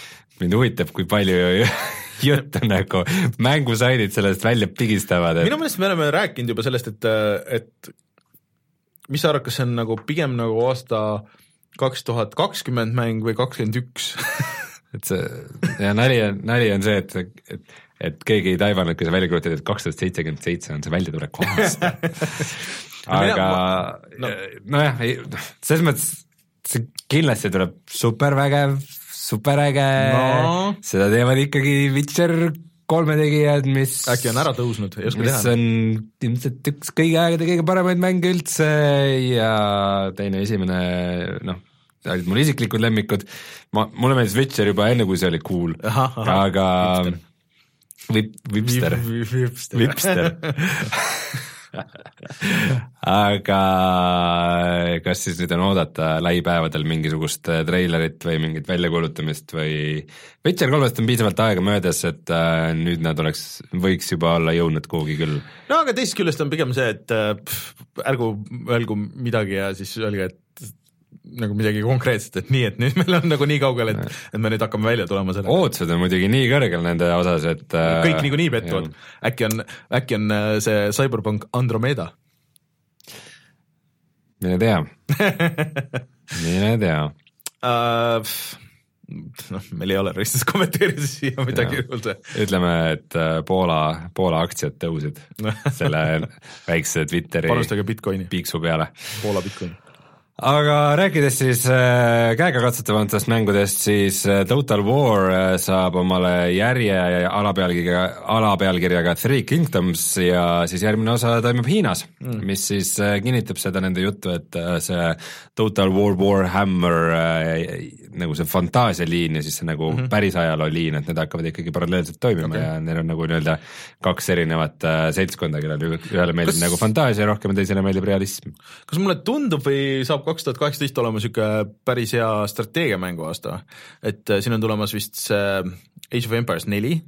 mind huvitab, kui palju <laughs> juttu nagu mängusaidid sellest välja pigistavad et.... minu meelest me oleme rääkinud juba sellest, et, et mis sa arvad, kas see on nagu pigem nagu aasta kaks tuhat kakskümmend mäng või kakskümmend üks? <laughs> et see ja nali on, nali on see, et, et, et keegi ei taibanud, kui sa välja kuulutad, et kaks tuhat seitsekümmend seitse on see väljatuleku aasta aga nojah, selles mõttes see kindlasti tuleb supervägev, superäge. No., seda teevad ikkagi Witcher kolme tegijad, mis äkki on ära tõusnud, ei oska teha. mis on ilmselt üks kõigi aegade kõige paremaid mänge üldse ja teine, esimene noh, olid mul isiklikud lemmikud, ma, mulle meeldis Witcher juba enne, kui see oli cool, aga Vip, Vipster, Vipster <laughs> aga kas siis nüüd on oodata lähipäevadel mingisugust äh, treilerit või mingit väljakuulutamist või Witcher kolmest on piisavalt aega möödas, et äh, nüüd nad oleks, võiks juba olla jõudnud kuhugi küll. no aga teisest küljest on pigem see, et pff, ärgu öelgu midagi ja siis öelge, et nagu midagi konkreetset, et nii, et nüüd meil on nagu nii kaugel, et, et me nüüd hakkame välja tulema sellega. ootused on muidugi nii kõrgel nende osas, et kõik äh, niikuinii pettuvad, äkki on, äkki on äh, see Cyberpunk Andromeda? mine tea <laughs> mine tea uh,. noh, meil ei ole ristis kommenteerida siia midagi juurde. ütleme, et Poola, Poola aktsiad tõusid <laughs> selle väikse Twitteri panustage Bitcoini. piiksu peale. Poola Bitcoin aga rääkides siis äh, käegakatsutavatest mängudest, siis äh, Total War äh, saab omale järje alapealkirjaga, alapealkirjaga Three Kingdoms ja siis järgmine osa toimub Hiinas mm., mis siis kinnitab seda nende juttu, et see Total War Warhammer nagu see fantaasialiin ja siis see nagu mm -hmm. päris ajalooliin, et need hakkavad ikkagi paralleelselt toimima okay. ja neil on nagu nii-öelda kaks erinevat äh, seltskonda, kellel ühele meeldib kas... nagu fantaasia rohkem ja teisele meeldib realism. kas mulle tundub või saab kaks tuhat kaheksateist olema niisugune päris hea strateegiamängu aasta, et äh, siin on tulemas vist see Age of Empires neli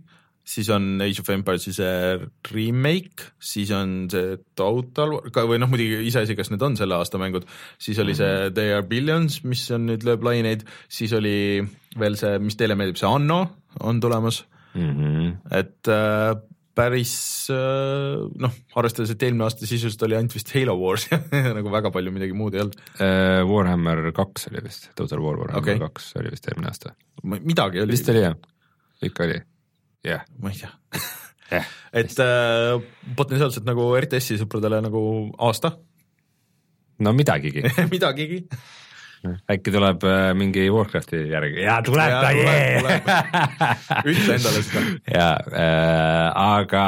siis on Age of Empires'i see remake, siis on see Total või noh, muidugi iseasi, kas need on selle aasta mängud, siis oli see mhm. They are billions, mis on nüüd lööb laineid, siis oli veel see, mis teile meeldib, see Anno on tulemas mm, -hmm. et äh, päris äh, noh, arvestades, et eelmine aasta sisuliselt oli ainult vist Halo Wars <laughs> nagu väga palju midagi muud ei olnud uh,. Warhammer kaks oli vist, Total War Warhammer okay. kaks oli vist eelmine aasta. midagi oli. vist oli jah, ikka oli yeah., ma ei tea yeah. et äh, potentsiaalselt nagu RTS-i sõpradele nagu aasta. no midagigi <laughs> midagigi äkki tuleb äh, mingi Warcrafti järgi ja tuleb ta, jee. <laughs> ütle endale seda. ja äh,, aga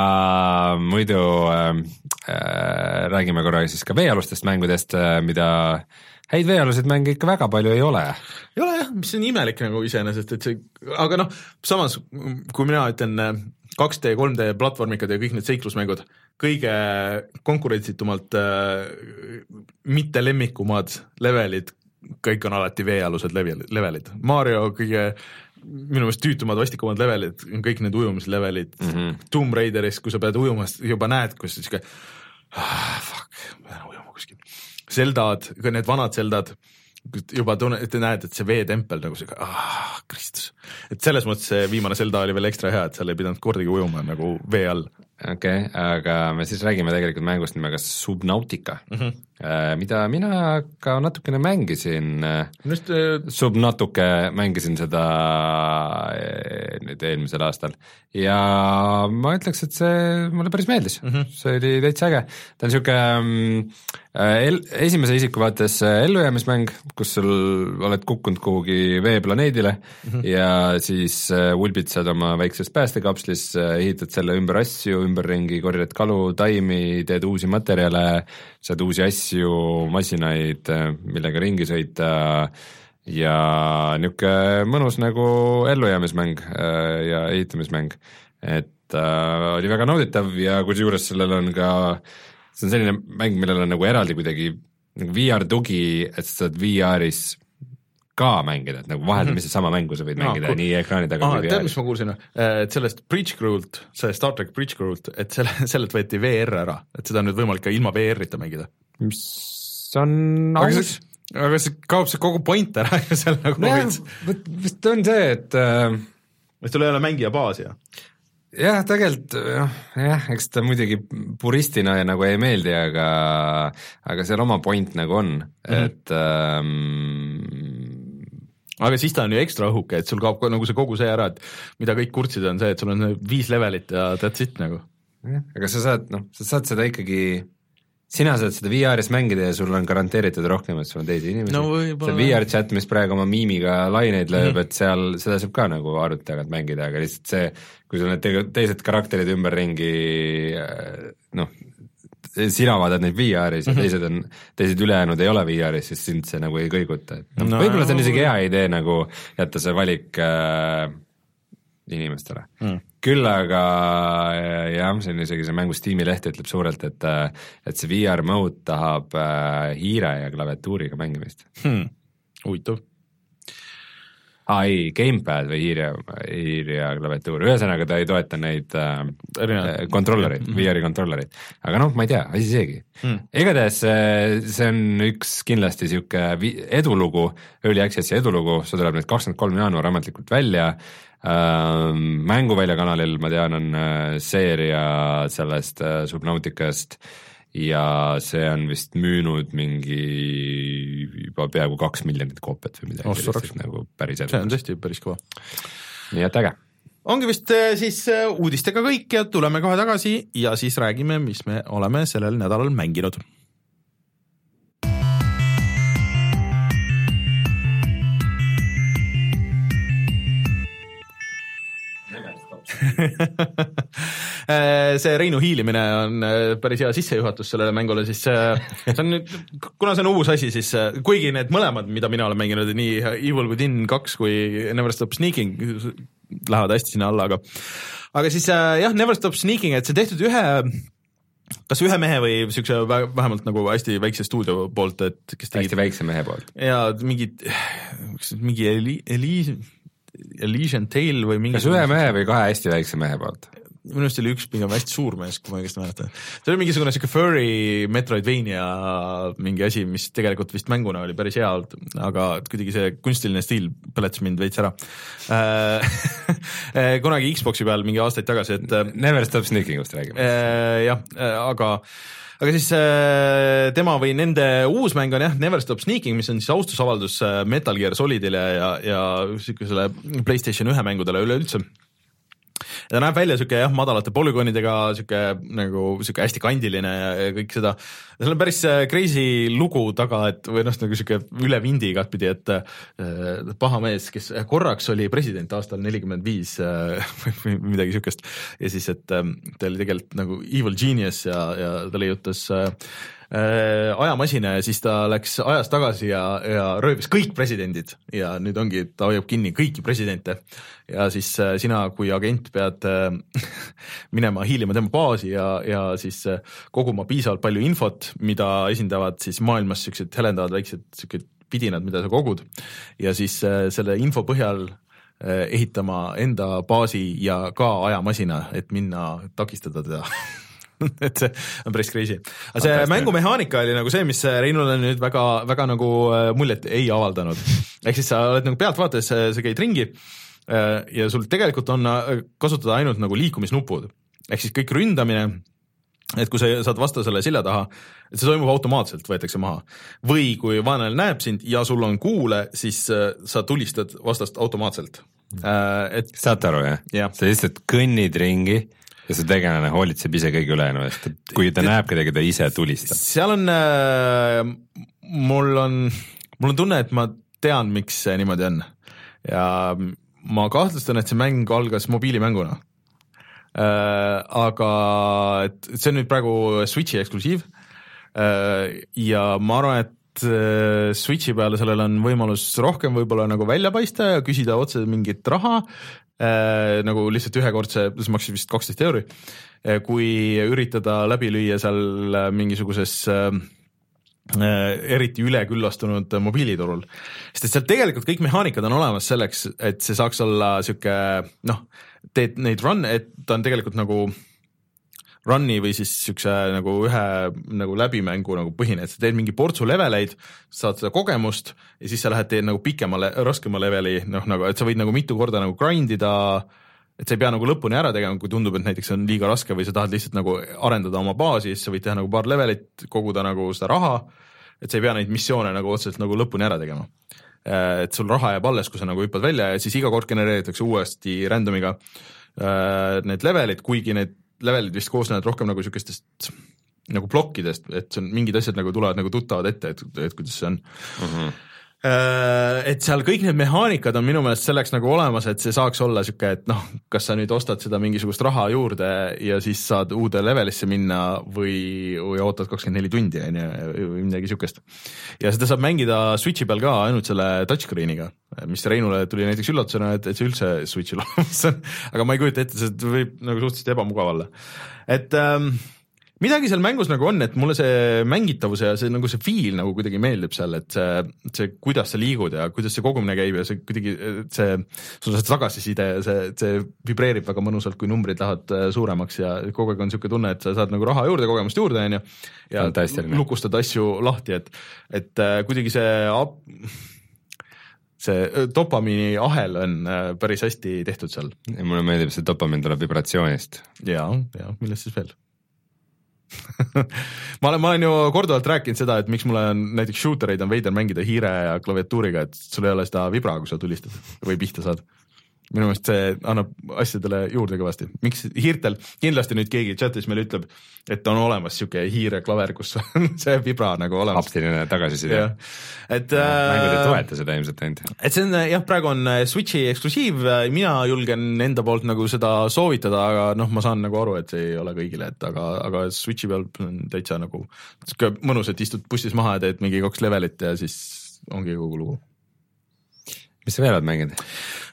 muidu äh, äh, räägime korra siis ka veealustest mängudest äh,, mida häid veealuseid mänge ikka väga palju ei ole. ei ole jah, mis on imelik nagu iseenesest, et see, aga noh, samas kui mina ütlen 2D, 3D platvormikad ja kõik need seiklusmängud, kõige konkurentsitumalt äh, mitte lemmikumad levelid kõik on alati veealused level, levelid, Mario kõige minu meelest tüütumad, vastikumad levelid on kõik need ujumislevelid mm, -hmm. Tomb Raideris, kui sa pead ujuma, juba näed, kus sihuke ah, fuck, ma pean ujuma. Zeldad, need vanad Zeldad, juba tunne, et näed, et see veetempel nagu sihuke, ah, Kristus. et selles mõttes see viimane Zelda oli veel ekstra hea, et seal ei pidanud kordagi ujuma nagu vee all okei okay,, aga me siis räägime tegelikult mängust nimega Subnautica mm, -hmm. mida mina ka natukene mängisin Just, äh, Subnatuke mängisin seda äh, nüüd eelmisel aastal ja ma ütleks, et see mulle päris meeldis mm, -hmm. see oli täitsa äge, ta on niisugune mm, el-, esimese isiku vaates ellujäämismäng, kus sul oled kukkunud kuhugi veeplaneedile mm -hmm. ja siis ulbitsed oma väikses päästekapslis, ehitad selle ümber asju, ümberringi, korjad kalu, taimi, teed uusi materjale, saad uusi asju, masinaid, millega ringi sõita. Ja niisugune mõnus nagu ellujäämismäng äh, ja ehitamismäng, et äh, oli väga nauditav ja kusjuures sellel on ka, see on selline mäng, millel on nagu eraldi kuidagi nagu VR tugi, et sa saad VR-is ka mängida, et nagu vaheldumisi mm -hmm. sama mängu sa võid no, mängida cool. nii ekraani taga kui VR-is. tead, mis ma kuulsin, et sellest Bridge Crew'lt, see Star track Bridge Crew'lt, et selle, <laughs> sellelt võeti VR ära, et seda on nüüd võimalik ka ilma VR-ita mängida. mis on aus. aga see kaob see kogu point ära <laughs> ju seal nagu veits. vist on see, et äh, et sul ei ole mängija baasi ja jah, tegelikult noh, jah, eks ta muidugi puristina nagu ei meeldi, aga, aga seal oma point nagu on mm, -hmm. et ähm, aga siis ta on ju ekstra õhuke, et sul kaob ka nagu see kogu see ära, et mida kõik kurtsid, on see, et sul on viis levelit ja that's it nagu. aga sa saad, noh, sa saad seda ikkagi, sina saad seda VR-is mängida ja sul on garanteeritud rohkem, et sul on teisi inimesi no,. see VR chat, mis praegu oma miimiga laineid lööb mm, -hmm. et seal, seda saab ka nagu arvuti tagant mängida, aga lihtsalt see, kui sul need teised karakterid ümberringi noh, sina vaatad neid VR-is ja mm -hmm. teised on, teised ülejäänud ei ole VR-is, siis sind see nagu ei kõiguta, et noh no,, võib-olla see on isegi hea idee nagu jätta see valik äh, inimestele. Mm.. küll aga äh, jah, see on isegi see mängu Steam'i leht ütleb suurelt, et äh, et see VR mode tahab äh, hiire ja klaviatuuriga mängimist. Hmm.. huvitav aa ei, Gamepad või hiir ja klaviatuur, ühesõnaga ta ei toeta neid äh, kontrollereid mm, -hmm. VR-i kontrollereid. aga noh, ma ei tea, asi seegi. Mm.. igatahes äh, see on üks kindlasti niisugune edulugu, Early Access'i edulugu, see tuleb nüüd kakskümmend kolm jaanuar ametlikult välja. Äh,, mänguvälja kanalil, ma tean, on äh, seeria sellest äh, Subnauticast äh, ja see on vist müünud mingi juba peaaegu kaks miljonit koopiat või midagi sellist nagu päris edukalt. see on tõesti päris kõva. nii et äge. ongi vist äh, siis äh, uudistega kõik ja tuleme kohe tagasi ja siis räägime, mis me oleme sellel nädalal mänginud <laughs> see Reinu hiilimine on äh, päris hea sissejuhatus sellele mängule, siis äh, see on nüüd, kuna see on uus asi, siis kuigi need mõlemad, mida mina olen mänginud, nii Evil Within kaks kui Never Stop Sneaking lähevad hästi sinna alla, aga aga siis jah, Never Stop Sneaking, et see tehtud ühe kas ühe mehe või siukse vähemalt nagu hästi väikse stuudio poolt, et kes tegid hästi väikse mehe poolt. ja mingid, mingi Eli-, Eli-, Elysian Tale või mingi kas ühe mehe või kahe hästi väikse mehe poolt? minu arust oli üks pigem hästi suur mees, kui ma õigesti mäletan. see oli mingisugune siuke furry Metroidvania mingi asi, mis tegelikult vist mänguna oli päris hea olnud, aga kuidagi see kunstiline stiil põletas mind veits ära äh, <laughs> kunagi Xbox'i peal mingi aastaid tagasi, et äh, Never Stop Sneaking ust räägime. Äh, jah, aga aga siis äh, tema või nende uus mäng on jah, Never Stop Sneaking, mis on siis austusavaldus äh, Metal Gear Solidile ja, ja siukesele Playstation ühe mängudele üleüldse ta näeb välja sihuke jah, madalate polügoonidega, sihuke nagu sihuke hästi kandiline ja kõik seda. seal on päris äh, crazy lugu taga, et või noh, nagu sihuke üle vindi igatpidi, et äh, paha mees, kes korraks oli president aastal nelikümmend viis äh, <laughs> või midagi sihukest ja siis, et äh, ta oli tegelikult nagu evil genius ja, ja ta leiutas Äh, ajamasina ja siis ta läks ajas tagasi ja, ja röövis kõik presidendid. Ja nüüd ongi, ta hoiab kinni kõiki presidente. ja siis äh, sina kui agent pead äh, <laughs> minema hiilima tema baasi ja, ja siis koguma piisavalt palju infot, mida esindavad siis maailmas siuksed helendavad väiksed siuksed pidinad, mida sa kogud. Ja siis selle info põhjal ehitama enda baasi ja ka ajamasina, et minna takistada teda <laughs> <laughs> et see on päris crazy. aga see ah, mängumehaanika oli nagu see, mis Reinule nüüd väga, väga nagu äh, muljet ei avaldanud. <laughs> ehk siis sa oled nagu pealtvaates, sa käid ringi äh, ja sul tegelikult on äh, kasutada ainult nagu liikumisnupud. ehk siis kõik ründamine et kui sa saad vastasele selja taha, et see toimub automaatselt, võetakse maha. või kui vaenlane näeb sind ja sul on kuule, siis sa tulistad vastast automaatselt. et saate aru jah ja.? sa lihtsalt kõnnid ringi ja see tegelane hoolitseb ise kõige ülejäänu eest, et kui ta et, näeb kedagi, ta ise tulistab. seal on äh,, mul on, mul on tunne, et ma tean, miks see niimoodi on ja ma kahtlustan, et see mäng algas mobiilimänguna äh,. aga et see on nüüd praegu Switchi eksklusiiv äh, ja ma arvan, et äh, Switchi peale sellel on võimalus rohkem võib-olla nagu välja paista ja küsida otse mingit raha nagu lihtsalt ühekordse, see maksis vist kaksteist euri äh,, kui üritada läbi lüüa seal äh, mingisuguses äh, äh, eriti üleküllastunud mobiiliturul. sest et seal tegelikult kõik mehaanikad on olemas selleks, et see saaks olla sihuke noh, teed neid run'e, et ta on tegelikult nagu äh, run'i või siis siukse nagu ühe nagu läbimängu nagu põhine, et sa teed mingi portsu leveleid, saad seda kogemust ja siis sa lähed, teed nagu pikema, raskema leveli, noh nagu, et sa võid nagu mitu korda nagu grind ida, et sa ei pea nagu lõpuni ära tegema, kui tundub, et näiteks on liiga raske või sa tahad lihtsalt nagu arendada oma baasi, siis sa võid teha nagu paar levelit, koguda nagu seda raha, et sa ei pea neid missioone nagu otseselt nagu lõpuni ära tegema. Et sul raha jääb alles, kui sa nagu hüppad välja ja siis iga kord genereeritakse uuesti random'iga äh, need levelid, kuigi need levelid vist koosnevad rohkem nagu niisugustest nagu plokkidest, et see on, mingid asjad nagu tulevad nagu tuttavad ette, et, et kuidas see on mm. -hmm et seal kõik need mehaanikad on minu meelest selleks nagu olemas, et see saaks olla niisugune, et noh, kas sa nüüd ostad seda mingisugust raha juurde ja siis saad uude levelisse minna või, või ootad kakskümmend neli tundi, on ju, või midagi niisugust. ja seda saab mängida Switchi peal ka ainult selle touchscreen'iga, mis Reinule tuli näiteks üllatusena, et, et see üldse Switch'il <laughs> olemas on, aga ma ei kujuta ette, see võib nagu suhteliselt ebamugav olla. et ähm, midagi seal mängus nagu on, et mulle see mängitavus ja see nagu see feel nagu kuidagi meeldib seal, et see, see, kuidas sa liigud ja kuidas see kogumine käib ja see kuidagi see, sul see tagasiside ja see, see vibreerib väga mõnusalt, kui numbrid lähevad äh, suuremaks ja kogu aeg on niisugune tunne, et sa saad nagu raha juurde, kogemust juurde, on ju. ja lukustad asju lahti, et, et äh, kuidagi see see äh, dopamiini ahel on päris hästi tehtud seal. mulle meeldib, see dopamiin tuleb vibratsioonist. ja, ja millest siis veel <laughs> ma olen, ma olen ju korduvalt rääkinud seda, et miks mulle on näiteks shooter eid on veider mängida hiire ja klaviatuuriga, et sul ei ole seda vibra, kui sa tulistad või pihta saad minu meelest see annab asjadele juurde kõvasti, miks hiirtel, kindlasti nüüd keegi chat'is meile ütleb, et on olemas sihuke hiireklaver, kus on <laughs> see vibra nagu olemas. apteline tagasiside. et äh, mängud ei toeta seda ilmselt ainult. et see on jah, praegu on äh, Switchi eksklusiiv, mina julgen enda poolt nagu seda soovitada, aga noh, ma saan nagu aru, et see ei ole kõigile, et aga, aga Switchi peal on täitsa nagu sihuke mõnus, et istud bussis maha ja teed mingi kaks levelit ja siis ongi kogu lugu mis sa veel oled mänginud?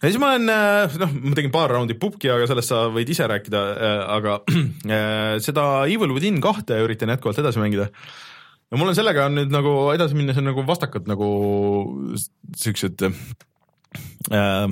ja siis ma olen, äh, noh, ma tegin paar raundi pubki, aga sellest sa võid ise rääkida, äh, aga äh, seda Evil within kahte üritan jätkuvalt edasi mängida. ja mul on sellega on nüüd nagu edasi minnes on nagu vastakad nagu siuksed äh,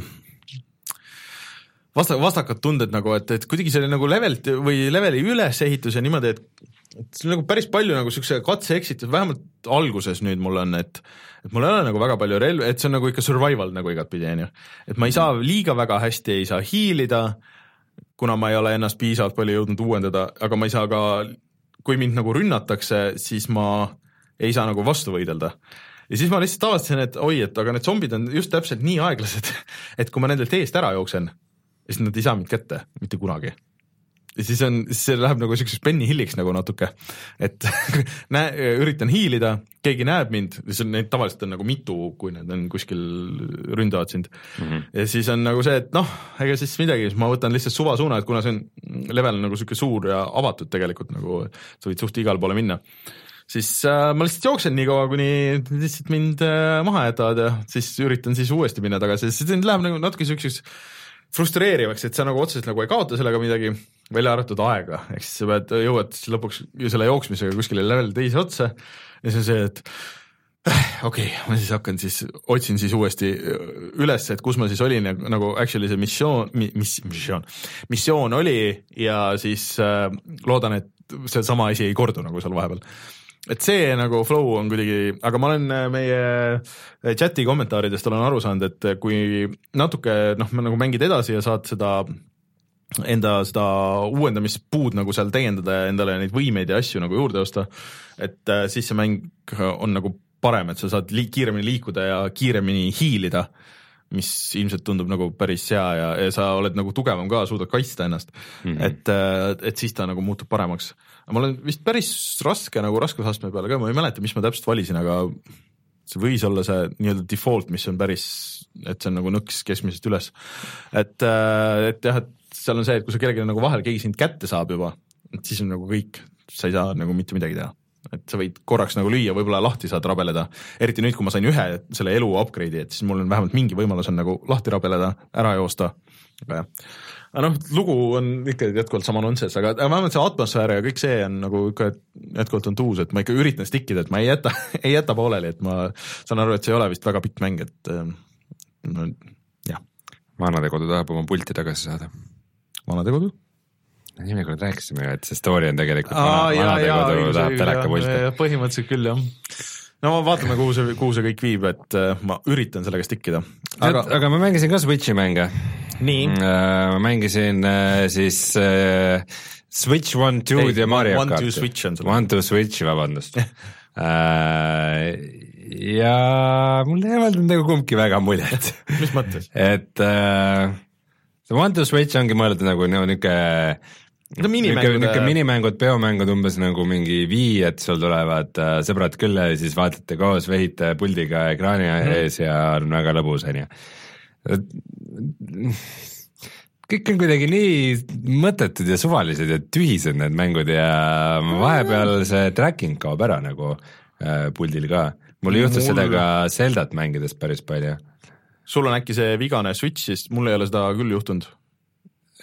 vasta-, vastakad tunded nagu, et, et kuidagi see nagu levelt või leveli ülesehitus ja niimoodi, et et see on nagu päris palju nagu siukse katse-eksitus, vähemalt alguses nüüd mul on, et et mul ei ole nagu väga palju relvi, et see on nagu ikka survival nagu igatpidi, on ju. et ma ei saa liiga väga hästi, ei saa hiilida, kuna ma ei ole ennast piisavalt palju jõudnud uuendada, aga ma ei saa ka, kui mind nagu rünnatakse, siis ma ei saa nagu vastu võidelda ja siis ma lihtsalt avastasin, et oi, et aga need zombid on just täpselt nii aeglased, <laughs> et kui ma nendelt eest ära jooksen, siis nad ei saa mind kätte mitte kunagi ja siis on, siis see läheb nagu siukseks Benny Hilliks nagu natuke, et <laughs> näe, üritan hiilida, keegi näeb mind, siis on neid tavaliselt on nagu mitu, kui need on kuskil ründavad sind mm. -hmm. ja siis on nagu see, et noh, ega siis midagi, siis ma võtan lihtsalt suvasuuna, et kuna see on, level on nagu sihuke suur ja avatud tegelikult nagu, sa võid suht igale poole minna siis äh, ma lihtsalt jooksen nii kaua, kuni lihtsalt mind äh, maha jätavad ja siis üritan siis uuesti minna tagasi, siis läheb nagu natuke siukseks frustreerivaks, et sa nagu otseselt nagu ei kaota sellega midagi, välja arvatud aega, ehk siis sa pead, jõuad lõpuks selle jooksmisega kuskile level teise otsa ja siis on see, et äh, okei okay,, ma siis hakkan siis, otsin siis uuesti üles, et kus ma siis olin ja nagu actually see missioon, mis, missioon, missioon oli ja siis äh, loodan, et seesama asi ei kordu nagu seal vahepeal et see nagu flow on kuidagi, aga ma olen äh, meie äh, chati kommentaaridest olen aru saanud, et äh, kui natuke noh, nagu mängid edasi ja saad seda enda seda uuendamispuud nagu seal täiendada ja endale neid võimeid ja asju nagu juurde osta, et siis see mäng on nagu parem, et sa saad li kiiremini liikuda ja kiiremini hiilida, mis ilmselt tundub nagu päris hea ja, ja sa oled nagu tugevam ka, suudad kaitsta ennast mm, -hmm. et, et siis ta nagu muutub paremaks mul on vist päris raske nagu raskusastme peale ka, ma ei mäleta, mis ma täpselt valisin, aga see võis olla see nii-öelda default, mis on päris, et see on nagu nõks keskmisest üles. et, äh, et jah, et seal on see, et kui sa kellelegi nagu vahel, keegi sind kätte saab juba, siis on nagu kõik, sa ei saa nagu mitte midagi teha. Et sa võid korraks nagu lüüa, võib-olla lahti saad rabeleda, eriti nüüd, kui ma sain ühe selle elu upgrade'i, et siis mul on vähemalt mingi võimalus on nagu lahti rabeleda, ära joosta, aga jah aga noh, lugu on ikka jätkuvalt sama nonsense, aga vähemalt see atmosfäär ja kõik see on nagu ikka jätkuvalt on tuus, et ma ikka üritan stick ida, et ma ei jäta <laughs> ei jäta pooleli, et ma saan aru, et see ei ole vist väga pikk mäng, et no jah. vanadekodu tahab oma pulti tagasi saada. vanadekodu? nii nagu rääkisime ju, et see story on tegelikult Aa, vanadekodu tahab telekapulti. põhimõtteliselt küll jah no vaatame, kuhu see, kuhu see kõik viib, et äh, ma üritan sellega stick ida. aga, aga ma mängisin ka Switch'i mänge? Ma mängisin äh, siis äh, Switch One, Two'd ja Mario Kart. One, Two Switch on sul. One, Two Switch'i, vabandust <laughs> äh, ja mul ei avaldanud nagu kumbki väga muljet <laughs> mis mõttes? et äh, see One, Two Switch ongi mõeldud nagu niisugune on minimängud. niisugune minimängud, peomängud umbes nagu mingi Wii, et sul tulevad äh, sõbrad külla ja siis vaatate koos, vehite puldiga ekraani mm. ees ja on väga lõbus, on ju kõik on kuidagi nii mõttetud ja suvalised ja tühised need mängud ja vahepeal see tracking kaob ära nagu äh, puldil ka. mul juhtus mul... seda ka Zeldat mängides päris palju. sul on äkki see vigane Switch, sest mul ei ole seda küll juhtunud.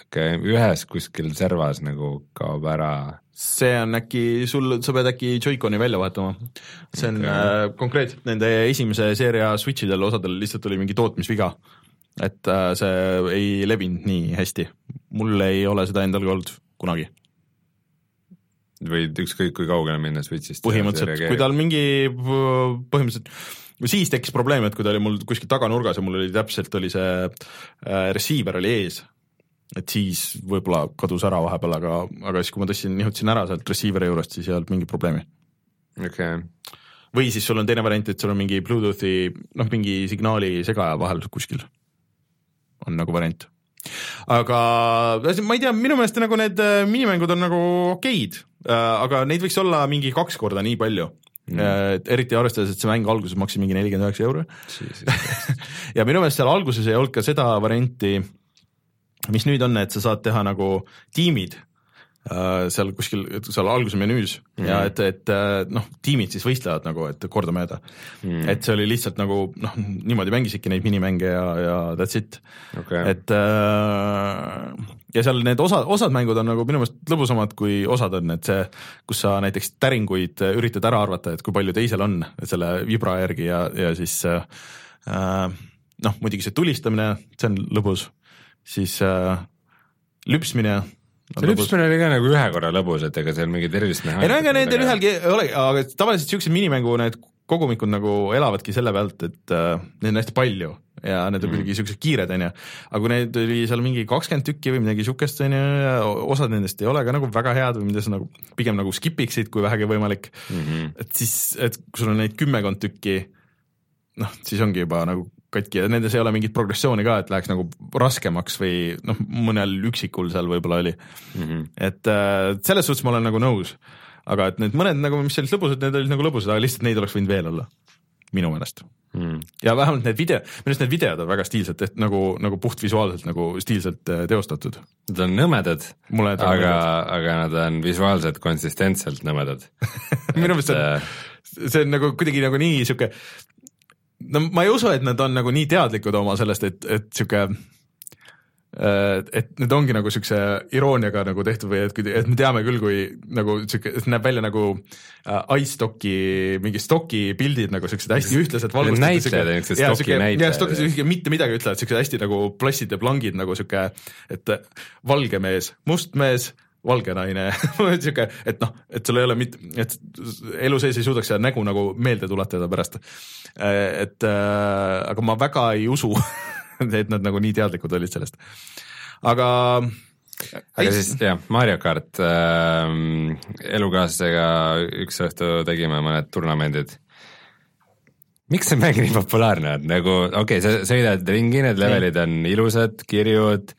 okei okay,, ühes kuskil servas nagu kaob ära see on äkki sul, sa pead äkki Joy-Coni välja vahetama. see on okay. äh, konkreetselt nende esimese seeria Switch idel osadel lihtsalt oli mingi tootmisviga et äh, see ei levinud nii hästi. mul ei ole seda endal ka olnud kunagi. võid ükskõik kui kaugele minna Switch'ist. põhimõtteliselt, kui tal mingi põhimõtteliselt siis tekkis probleem, et kui ta oli mul kuskil taganurgas ja mul oli täpselt oli see äh, receiver oli ees, et siis võib-olla kadus ära vahepeal, aga, aga siis, kui ma tõstsin, nihutasin ära sealt receiver'i juurest, siis ei olnud mingit probleemi. okei okay. või siis sul on teine variant, et sul on mingi Bluetoothi, noh, mingi signaali segaja vahel kuskil on nagu variant. aga ma ei tea, minu meelest nagu need äh, minimängud on nagu okeid, äh, aga neid võiks olla mingi kaks korda nii palju. Mm.. et eriti arvestades, et see mäng alguses maksis mingi nelikümmend üheksa euro. <laughs> Ja minu meelest seal alguses ei olnud ka seda varianti, mis nüüd on, et sa saad teha nagu tiimid Äh, seal kuskil, seal alguse menüüs mm. ja et, et äh, noh, tiimid siis võistlevad nagu, et kordamööda mm.. et see oli lihtsalt nagu noh, niimoodi mängisidki neid minimänge ja, ja that's it. Okay.. et äh, ja seal need osa, osad mängud on nagu minu meelest lõbusamad kui osad on, et see, kus sa näiteks täringuid üritad ära arvata, et kui palju teisel on selle vibra järgi ja, ja siis äh, noh, muidugi see tulistamine, see on lõbus, siis äh, lüpsmine see lüpsmine oli ka nagu ühe korra lõbus, et ega seal mingit erilist ei no ega nendel ühelgi ei olegi, aga tavaliselt siuksed minimängu need kogumikud nagu elavadki selle pealt, et äh, neid on hästi palju ja need on kuidagi mm. siuksed kiired, onju. aga kui neid oli seal mingi kakskümmend tükki või midagi siukest, onju, ja osad nendest ei ole ka nagu väga head või mida sa nagu pigem nagu skip iksid, kui vähegi võimalik mm. -hmm. et siis, et kui sul on neid kümmekond tükki, noh, siis ongi juba nagu katki ja nendes ei ole mingit progressiooni ka, et läheks nagu raskemaks või noh, mõnel üksikul seal võib-olla oli mm. -hmm. et äh, selles suhtes ma olen nagu nõus, aga et need mõned nagu, mis olid lõbusad, need olid nagu lõbusad, aga lihtsalt neid oleks võinud veel olla, minu meelest mm.. ja vähemalt need video, minu arust need videod on väga stiilselt tehtud, nagu, nagu puhtvisuaalselt nagu stiilselt äh, teostatud. Nad on nõmedad, aga, aga nad on visuaalselt konsistentselt nõmedad <laughs> minu meelest see on, äh, see on nagu kuidagi nagu nii sihuke, no ma ei usu, et nad on nagu nii teadlikud oma sellest, et, et sihuke Äh, et need ongi nagu siukse irooniaga nagu tehtud või et, et me teame küll, kui nagu siuke, näeb välja nagu äh, iStocki mingi stoki pildid nagu siuksed hästi ühtlased valgustatud. näitlejad, niisugused stoki näitlejad. stokis siuke mitte midagi ütlevad, siuksed hästi nagu plassid ja plangid nagu siuke, et valge mees, must mees valge naine <laughs> sihuke, et noh, et sul ei ole mitte, et elu sees ei suudaks seda nägu nagu meelde tuletada pärast. Äh, et äh, aga ma väga ei usu <laughs> et nad nagu nii teadlikud olid sellest, aga aga siis jah, Mario kart äh,, elukaaslasega üks õhtu tegime mõned turnamendid. miks see mäng nii populaarne on, nagu okei okay,, sa sõidad ringi, need levelid on ilusad, kirjud,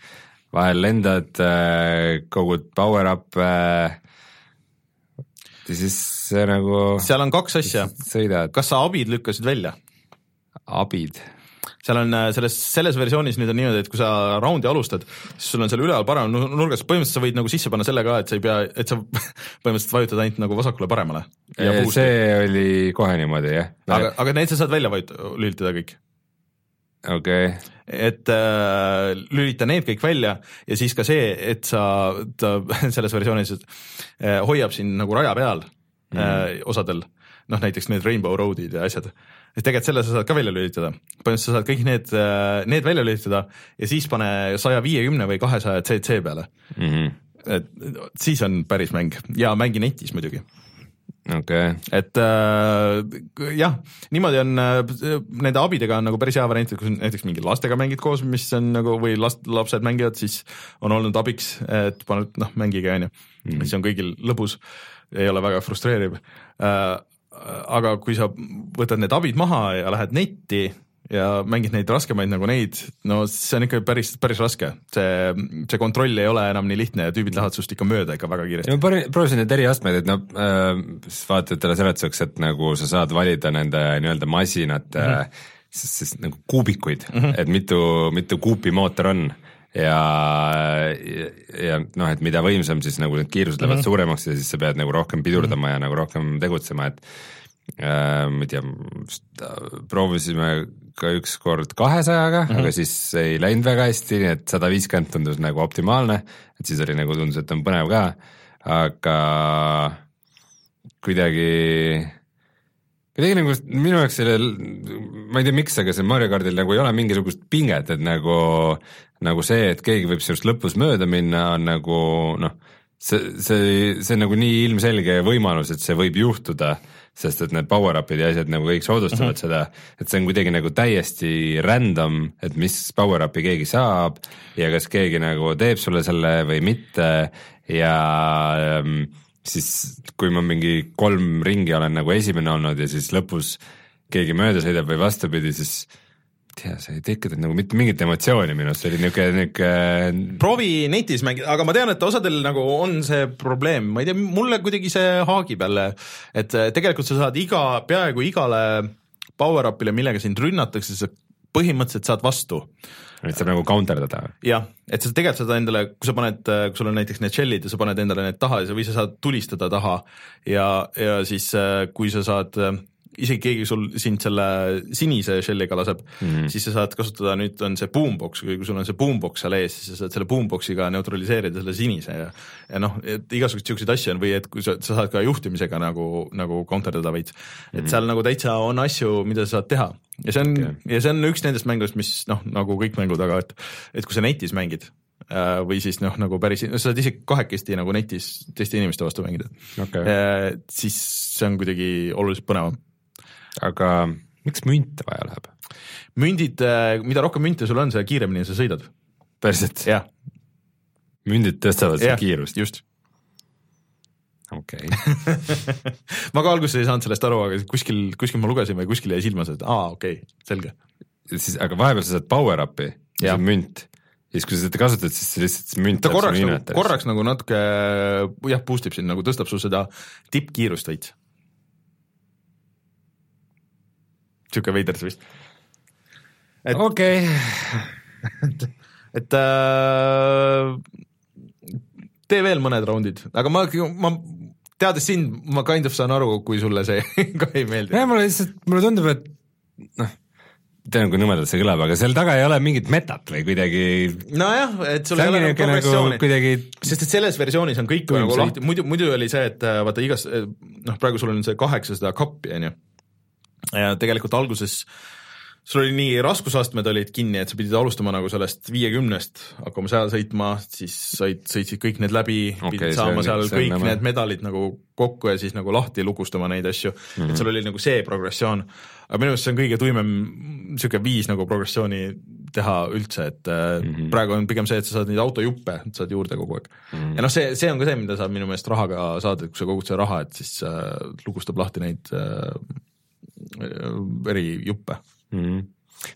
vahel lendad äh,, kogud power-up'e äh,, ja siis see nagu seal on kaks asja, kas sa abid lükkasid välja? abid seal on äh, selles, selles versioonis nüüd on niimoodi, et kui sa raundi alustad, siis sul on seal üleval paremal nurgas, põhimõtteliselt sa võid nagu sisse panna selle ka, et sa ei pea, et sa <laughs> põhimõtteliselt vajutad ainult nagu vasakule-paremale. see oli kohe niimoodi, jah. aga, aga need sa saad välja vajut-, lülitada kõik. Okei okay. et äh, lülita need kõik välja ja siis ka see, et sa, ta <laughs> selles versioonis äh, hoiab sind nagu raja peal mm. äh, osadel, noh näiteks need Rainbow Road'id ja asjad siis tegelikult selle sa saad ka välja lülitada. põhimõtteliselt sa saad kõik need, äh, need välja lülitada ja siis pane saja viiekümne või kahesaja CC peale mm. -hmm. et siis on päris mäng ja mängi netis muidugi okei. Okay.. et äh, jah, niimoodi on äh,, nende abidega on nagu päris hea variant, et kui näiteks mingi lastega mängid koos, mis on nagu või last, lapsed mängivad, siis on olnud abiks, et paned noh, mängige on ju, mhm. mis on kõigil lõbus, ei ole väga frustreeriv. Äh, aga kui sa võtad need abid maha ja lähed netti ja mängid neid raskemaid nagu neid, no see on ikka päris, päris raske. see, see kontroll ei ole enam nii lihtne ja tüübid lähevad sinust ikka mööda ikka väga kiiresti. ma proovisin neid eriastmeid, et noh äh,, vaatajatele seletuseks, et nagu sa saad valida nende nii-öelda masinate mm -hmm. siis, siis nagu kuubikuid mm, -hmm. et mitu, mitu kuupi mootor on ja, ja, noh, et mida võimsam, siis nagu need kiirused lähevad mm -hmm. suuremaks ja siis sa pead nagu rohkem pidurdama mm -hmm. ja nagu rohkem tegutsema, et ma ei tea, proovisime ka ükskord kahesajaga mm, -hmm. aga siis ei läinud väga hästi, nii et sada viiskümmend tundus nagu optimaalne, et siis oli nagu tundus, et on põnev ka, aga kuidagi kuidagi nagu minu jaoks sellel, ma ei tea, miks, aga see Mario kardil nagu ei ole mingisugust pinget, et nagu nagu see, et keegi võib sinust lõpus mööda minna, on nagu noh, see, see, see on nagu nii ilmselge võimalus, et see võib juhtuda, sest et need power-up'id ja asjad nagu kõik soodustavad mm -hmm. seda, et see on kuidagi nagu täiesti random, et mis power-up'i keegi saab ja kas keegi nagu teeb sulle selle või mitte ja ähm, siis kui ma mingi kolm ringi olen nagu esimene olnud ja siis lõpus keegi mööda sõidab või vastupidi, siis tea, see ei tekitanud nagu mitte mingit emotsiooni minus, see oli niisugune, niisugune proovi netis mängida, aga ma tean, et osadel nagu on see probleem, ma ei tea, mulle kuidagi see haagib jälle, et eh, tegelikult sa saad iga, peaaegu igale power-up'ile, millega sind rünnatakse, sa põhimõtteliselt saad vastu. et saab nagu counterdada? jah, et sa tegelikult saad endale, kui sa paned, eh, kui sul on näiteks need shell'id ja sa paned endale need taha või sa saad tulistada taha ja, ja siis eh, kui sa saad isegi keegi sul sind selle sinise shell'iga laseb mm, -hmm. siis sa saad kasutada, nüüd on see boombox kui sul on see boombox seal ees, siis sa saad selle boombox'iga neutraliseerida selle sinise ja ja noh, et igasuguseid niisuguseid asju on või et kui sa, sa saad ka juhtimisega nagu, nagu counterdada veits mm, -hmm. et seal nagu täitsa on asju, mida sa saad teha ja see on okay. ja see on üks nendest mängudest, mis noh, nagu kõik mängud, aga et et kui sa netis mängid äh, või siis noh, nagu päris, sa saad isegi kahekesti nagu netis teiste inimeste vastu mängida okay., äh, siis see on kuidagi oluliselt põnevam aga miks münte vaja läheb? mündid, äh, mida rohkem münte sul on, seda kiiremini sa sõidad. päriselt? mündid tõstavad su kiirust? just. okei okay. <laughs> ma ka alguses ei saanud sellest aru, aga kuskil, kuskil ma lugesin või kuskil jäi silma see, et aa, okei okay,, selge. siis, aga vahepeal sa saad power up'i see on münt ja siis, kui sa seda kasutad, siis see lihtsalt münt ta korraks nagu, korraks nagu natuke jah, boost ib sind nagu tõstab sul seda tippkiirust veits. Sihuke veider see vist. okei. et, <laughs> et äh, tee veel mõned raundid, aga ma, ma teades sind, ma kind of saan aru, kui sulle see <laughs> ka ei meeldi. jah, mulle lihtsalt, mulle tundub, et noh tean, kui nõmedalt see kõlab, aga seal taga ei ole mingit metat või kuidagi. nojah, et sul ei ole nagu progressiooni nagu kuidagi... sest et selles versioonis on kõik nagu lahti, muidu, muidu oli see, et äh, vaata igas, noh, praegu sul on see kaheksa seda kappi, on ju. Ja tegelikult alguses sul oli nii, raskusastmed olid kinni, et sa pidid alustama nagu sellest viiekümnest, hakkama seal sõitma, siis said, sõitsid kõik need läbi okay,, pidid saama seal kõik on, need medalid nagu kokku ja siis nagu lahti lukustama neid asju mm, -hmm. et mhm. sul oli nagu see progressioon aga minu meelest see on kõige tuimem niisugune viis nagu progressiooni teha üldse, et mm -hmm. praegu on pigem see, et sa saad neid autojuppe, saad juurde kogu aeg mm. -hmm. ja noh, see, see on ka see, mida saab minu meelest rahaga saada, et kui sa kogud seda raha, et siis äh, lugustab lahti neid äh, eri juppe mm. -hmm.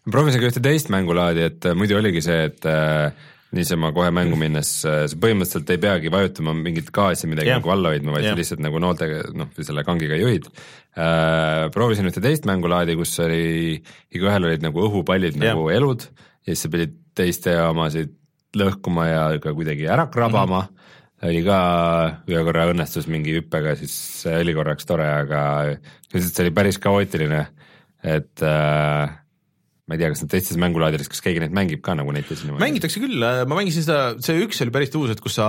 ma proovisin ka ühte teist mängulaadi, et äh, muidu oligi see, et äh, niisama kohe mängu minnes, äh, sa põhimõtteliselt ei peagi vajutama mingit gaasi midagi yeah. nagu alla hoidma, vaid yeah. sa lihtsalt nagu nooltega, noh, selle kangiga juhid äh,. proovisin ühte teist mängulaadi, kus oli, igaühel olid nagu õhupallid yeah. nagu elud ja siis sa pidid teiste omasid lõhkuma ja ka kuidagi ära krabama mm. -hmm. Oli ka ühe korra õnnestus mingi hüppega, siis see oli korraks tore, aga lihtsalt see oli päris kaootiline, et äh, ma ei tea, kas nad teistes mängulaadides, kas keegi neid mängib ka nagu netis? mängitakse küll, ma mängisin seda, see üks oli päris tuus, et kus sa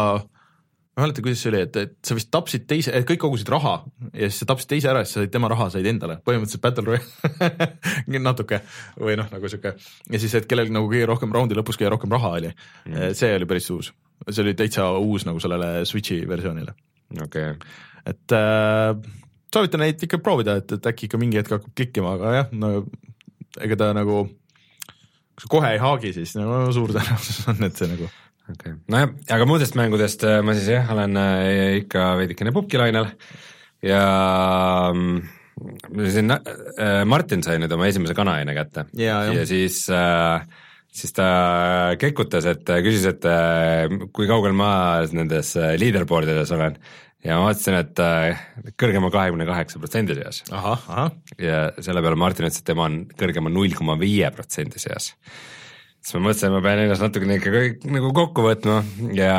ma ei mäleta, kuidas see oli, et, et sa vist tapsid teise, kõik kogusid raha ja siis sa tapsid teise ära ja siis sa said tema raha said endale, põhimõtteliselt battle royale <laughs> natuke või noh, nagu sihuke ja siis, et kellel nagu kõige rohkem raundi lõpus kõige rohkem raha oli mm., see oli päris uus, see oli täitsa uus nagu sellele Switch'i versioonile. okei okay.. et äh, soovitan neid ikka proovida, et, et äkki ikka mingi hetk hakkab klikkima, aga jah, no ega ta nagu, kui sa kohe ei haagi, siis nagu suur tõenäosus on, et see nagu okei okay., nojah, aga muudest mängudest äh, ma siis jah, olen äh, ikka veidikene pubgilainel ja mm, siin äh, Martin sai nüüd oma esimese kanaaine kätte ja, ja siis siis ta kekutas, et küsis, et kui kaugel ma nendes leaderboard ides olen ja ma vaatasin, et äh, kõrgema kahekümne kaheksa protsendi seas. ja selle peale Martin ütles, et tema on kõrgema null koma viie protsendi seas. Siis ma mõtlesin, et ma pean ennast natukene ikka kõik nagu kokku võtma ja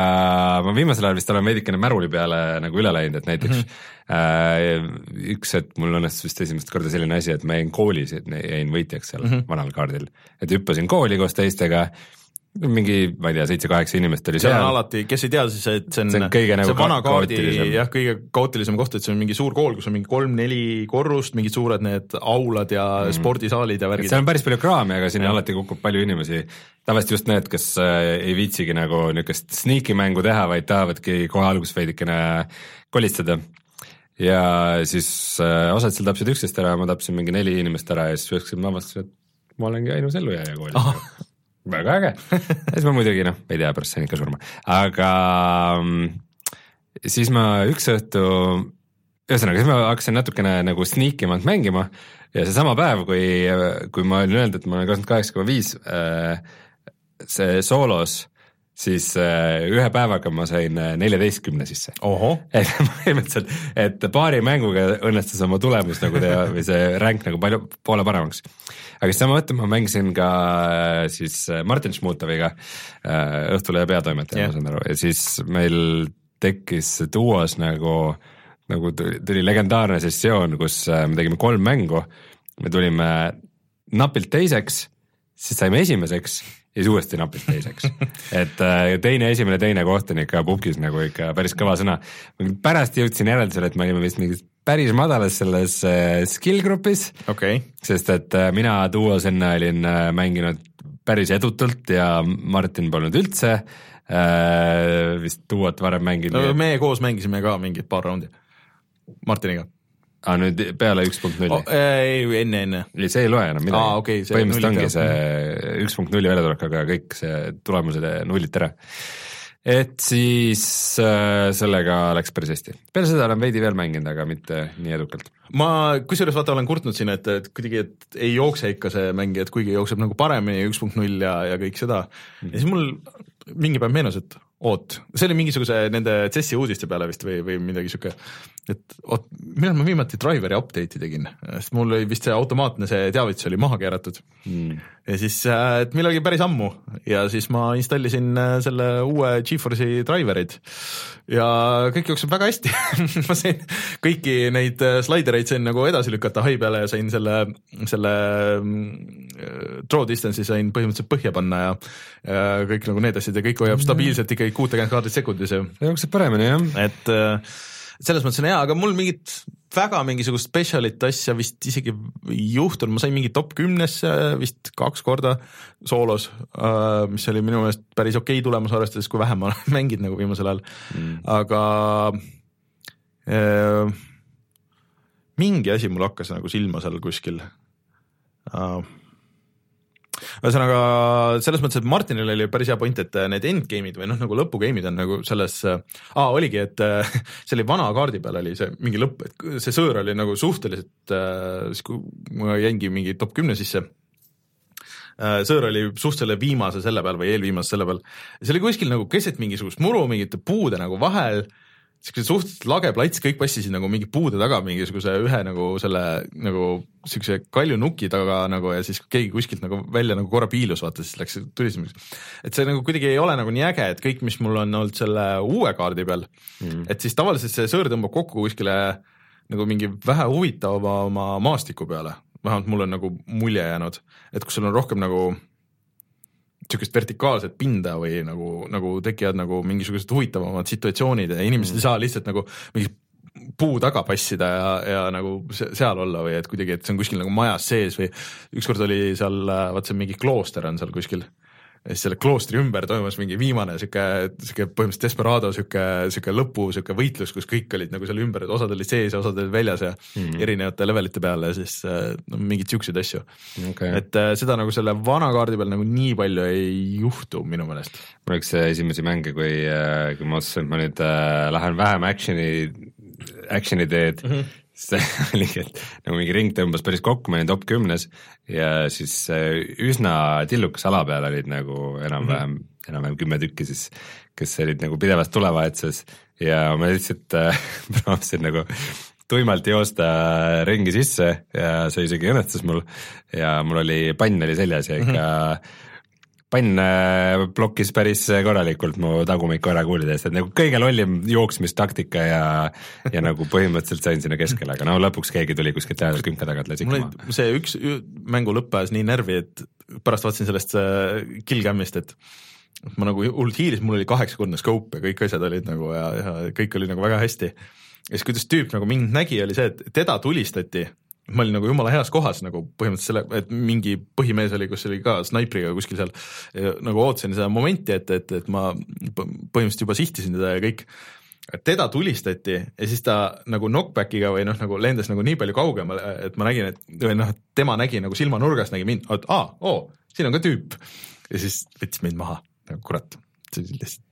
ma viimasel ajal vist olen veidikene märuli peale nagu üle läinud, et näiteks mm -hmm. äh, üks hetk mul õnnestus vist esimest korda selline asi, et ma jäin koolis, jäin võitjaks seal mm -hmm. vanal kaardil. et hüppasin kooli koos teistega mingi, ma ei tea, seitse-kaheksa inimest oli seal. see on alati, kes ei tea, siis et see on, see, on kõige, nagu see vana kaardi jah, kõige kaootilisem koht, et see on mingi suur kool, kus on mingi kolm-neli korrust, mingid suured need aulad ja mm. spordisaalid ja värgid. seal on päris palju kraami, aga sinna alati kukub palju inimesi. tavaliselt just need, kes äh, ei viitsigi nagu niisugust sneaky mängu teha, vaid tahavadki kohe alguses veidikene kolistada ja siis äh, osad seal tapsid üksteist ära, ma tapsin mingi neli inimest ära ja siis üheksa ma avastasin, et ma olengi ainus ellujääja koolis <laughs> väga äge. <laughs> Siis ma muidugi noh, ei tea, pärast sain ikka surma, aga mm, siis ma üks õhtu, ühesõnaga siis ma hakkasin natukene nagu sneak imalt mängima ja seesama päev, kui, kui ma olin öelnud, et ma olen kakskümmend kaheksa koma viis äh, see soolos siis äh, ühe päevaga ma sain äh, neljateistkümne sisse. <laughs> et põhimõtteliselt, et paari mänguga õnnestus oma tulemus nagu teha või see ränk nagu palju, poole paremaks. aga siis sama õhtu ma mängisin ka äh, siis Martin Šmutoviga, Õhtulehe peatoimetaja yeah., ma saan aru, ja siis meil tekkis duos nagu, nagu tuli, tuli legendaarne sessioon, kus me tegime kolm mängu, me tulime napilt teiseks, siis saime esimeseks ja siis uuesti napilt teiseks <laughs> et äh, teine, esimene, teine koht on ikka pukis nagu ikka päris kõva sõna. pärast jõudsin järeldusele, et me olime vist mingis päris madalas selles äh, skill grupis okay., sest et äh, mina duos enne olin mänginud päris edutult ja Martin polnud üldse vist duot varem mänginud no,. me koos mängisime ka mingid paar raundi Martiniga aa ah,, nüüd peale üks punkt nulli? Oh, ei, enne, enne. ei, see ei loe enam midagi ah,. Okay, põhimõtteliselt ongi see üks punkt nulli väljatulek, aga kõik see tulemused nulliti ära. et siis äh, sellega läks päris hästi. peale seda olen veidi veel mänginud, aga mitte nii edukalt. ma kusjuures vaata olen kurtnud siin, et, et kuidagi, et ei jookse ikka see mäng, et kuigi jookseb nagu paremini üks punkt null ja, ja kõik seda mm., ja siis mul mingi päev meenus, et oot, see oli mingisuguse nende CES-i uudiste peale vist või, või midagi sihuke, et oot, millal ma viimati driver'i update'i tegin, sest mul oli vist see automaatne see teavitus oli maha keeratud. Mm. Ja siis, äh, et millalgi päris ammu ja siis ma installisin äh, selle uue Geforce'i driver'id ja kõik jookseb väga hästi <laughs> ma sain kõiki neid äh, slaidereid sain nagu edasi lükata hai peale ja sain selle, selle draw distance'i sain põhimõtteliselt põhja panna ja, ja kõik nagu need asjad ja kõik hoiab stabiilselt ikkagi kuutekümmet kaardit sekundis ja. jookseb paremini jah. et selles mõttes on hea, aga mul mingit väga mingisugust special'it asja vist isegi ei juhtunud, ma sain mingi top kümnesse vist kaks korda soolos, mis oli minu meelest päris okei okay tulemus, arvestades kui vähe ma <laughs> olen mänginud nagu viimasel ajal. Mm., aga äh, mingi asi mul hakkas nagu silma seal kuskil. Uh, ühesõnaga selles mõttes, et Martinil oli päris hea point, et need endgame'id või noh, nagu lõpugame'id on nagu selles ah,, oligi, et <laughs> see oli vana kaardi peal oli see mingi lõpp, et see sõõr oli nagu suhteliselt, siis kui ma jäingi mingi top kümne sisse, sõõr oli suht selle viimase selle peal või eelviimase selle peal, see oli kuskil nagu keset mingisugust muru mingite puude nagu vahel siukene suhteliselt lage plats, kõik passisid nagu mingi puude taga mingisuguse ühe nagu selle nagu siukse kalju nuki taga nagu ja siis keegi kuskilt nagu välja nagu korra piilus, vaata siis läks tulisamiseks. et see nagu kuidagi ei ole nagu nii äge, et kõik, mis mul on olnud selle uue kaardi peal mm., et siis tavaliselt see sõõr tõmbab kokku kuskile nagu mingi vähe huvitavama maastiku peale, vähemalt mul on nagu mulje jäänud, et kus sul on rohkem nagu niisugust vertikaalset pinda või nagu, nagu tekivad nagu mingisugused huvitavamad situatsioonid ja inimesed mm. ei saa lihtsalt nagu mingi puu taga passida ja, ja nagu seal olla või et kuidagi, et see on kuskil nagu majas sees või ükskord oli seal, vaat see mingi klooster on seal kuskil ja siis selle kloostri ümber toimus mingi viimane sihuke, sihuke põhimõtteliselt desperado sihuke, sihuke lõpu sihuke võitlus, kus kõik olid nagu seal ümber, et osad olid sees ja osad olid väljas ja mm -hmm. erinevate levelite peal ja siis no mingeid siukseid asju okay.. et äh, seda nagu selle vana kaardi peal nagu nii palju ei juhtu minu meelest. mul üks esimesi mänge, kui, äh, kui ma otsustasin, et ma nüüd äh, lähen vähem action'i, action'i teed mm, -hmm see <laughs> oligi, et nagu mingi ring tõmbas päris kokku, ma olin top kümnes ja siis üsna tillukas ala peal olid nagu enam-vähem mm, -hmm. enam-vähem kümme tükki siis, kes olid nagu pidevas tulevahetuses ja ma lihtsalt äh, <laughs> proovisin nagu tuimalt joosta ringi sisse ja see isegi õnnestus mul. Ja mul oli pann oli seljas ja ikka mm -hmm pann blokkis päris korralikult mu tagumikku ära kuulidest, et nagu kõige lollim jooksmistaktika ja ja nagu põhimõtteliselt sain sinna keskele, aga no lõpuks keegi tuli kuskilt lähedalt künka tagant maha. see üks mängu lõpp ajas nii närvi, et pärast vaatasin sellest äh, killcam'ist, et ma nagu hullult hiilisin, mul oli kaheksakordne scope ja kõik asjad olid nagu ja, ja kõik oli nagu väga hästi. ja siis, kuidas tüüp nagu mind nägi, oli see, et teda tulistati ma olin nagu jumala heas kohas nagu põhimõtteliselt selle, et mingi põhimees oli, kus oli ka snaipriga kuskil seal, nagu ootasin seda momenti, et, et, et ma põhimõtteliselt juba sihtisin teda ja kõik. teda tulistati ja siis ta nagu knockback'iga või noh, nagu lendas nagu nii palju kaugemale, et ma nägin, et või noh, tema nägi nagu silmanurgast nägi mind, et aa, oo, siin on ka tüüp. ja siis võttis mind maha, nagu kurat, see oli lihtsalt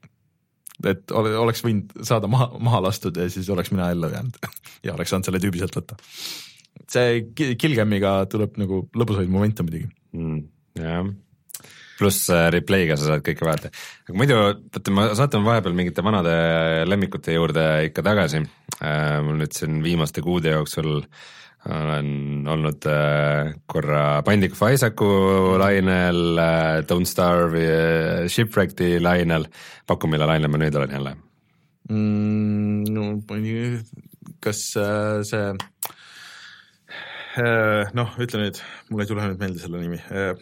et oleks võinud saada maha, maha lastud ja siis oleks mina ellu jäänud <laughs> ja oleks saanud selle tüübi sealt võtta see Killcamiga tuleb nagu lõbusamaid momente muidugi mm,. jah, pluss äh, replay'ga sa saad kõike vaadata, aga muidu, vaata ma satun vahepeal mingite vanade lemmikute juurde ikka tagasi äh,. mul nüüd siin viimaste kuude jooksul olen olnud äh, korra of Isaacu lainel Don't Starve Shipwreckedi lainel, paku, mille lainel ma nüüd olen jälle mm,? no kas see noh, ütle nüüd, mul ei tule nüüd meelde selle nimi. Äh,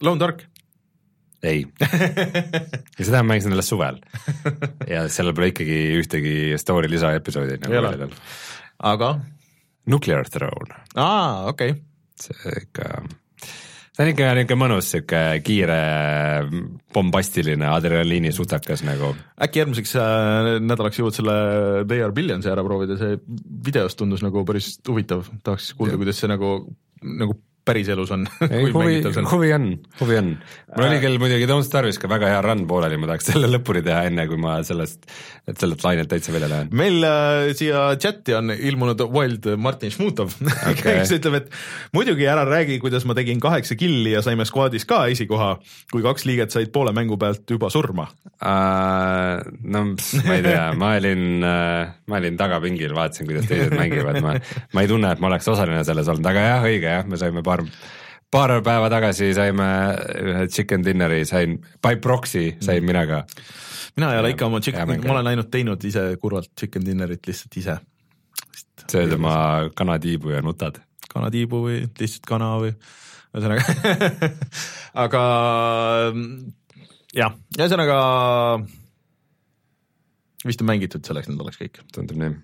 Lone Dark. ei ja seda ma mängisin alles suvel ja sellel pole ikkagi ühtegi story lisaepisoodi nagu väljas. aga? Nuclear Throne. aa, okei okay.. see ikka see on ikka niisugune mõnus sihuke kiire bombastiline adrenaliinisutakas nagu. äkki järgmiseks äh, nädalaks jõuad selle They are Billionsi ära proovida, see videost tundus nagu päris huvitav, tahaks kuulda, kuidas see nagu, nagu päriselus on. <laughs> huvi, huvi on, huvi on. mul oli küll muidugi Don't Starve'is ka väga hea run pooleli, ma tahaks selle lõpuni teha, enne kui ma sellest, et sellelt lainelt täitsa välja lähen. meil äh, siia chati on ilmunud Wild Martin Šmutov <laughs> okay. kes ütleb, et muidugi ära räägi, kuidas ma tegin kaheksa killi ja saime squad'is ka esikoha, kui kaks liiget said poole mängu pealt juba surma uh,. no ma ei tea, ma olin uh,, ma olin tagapingil, vaatasin, kuidas teised mängivad, ma, ma ei tunne, et ma oleks osaline selles olnud, aga jah, õige jah, me saime paar paar päeva tagasi saime ühe chicken dinner'i, sain by proxy sain mina ka. mina ei ole ikka oma chicken, ma olen ainult teinud ise kurvalt chicken dinner'it lihtsalt ise. sööd oma kanatiibu ja nutad? kanatiibu või lihtsalt kana või ühesõnaga <laughs> aga jah, ühesõnaga vist on mängitud selleks nädalaks kõik. tundub nii.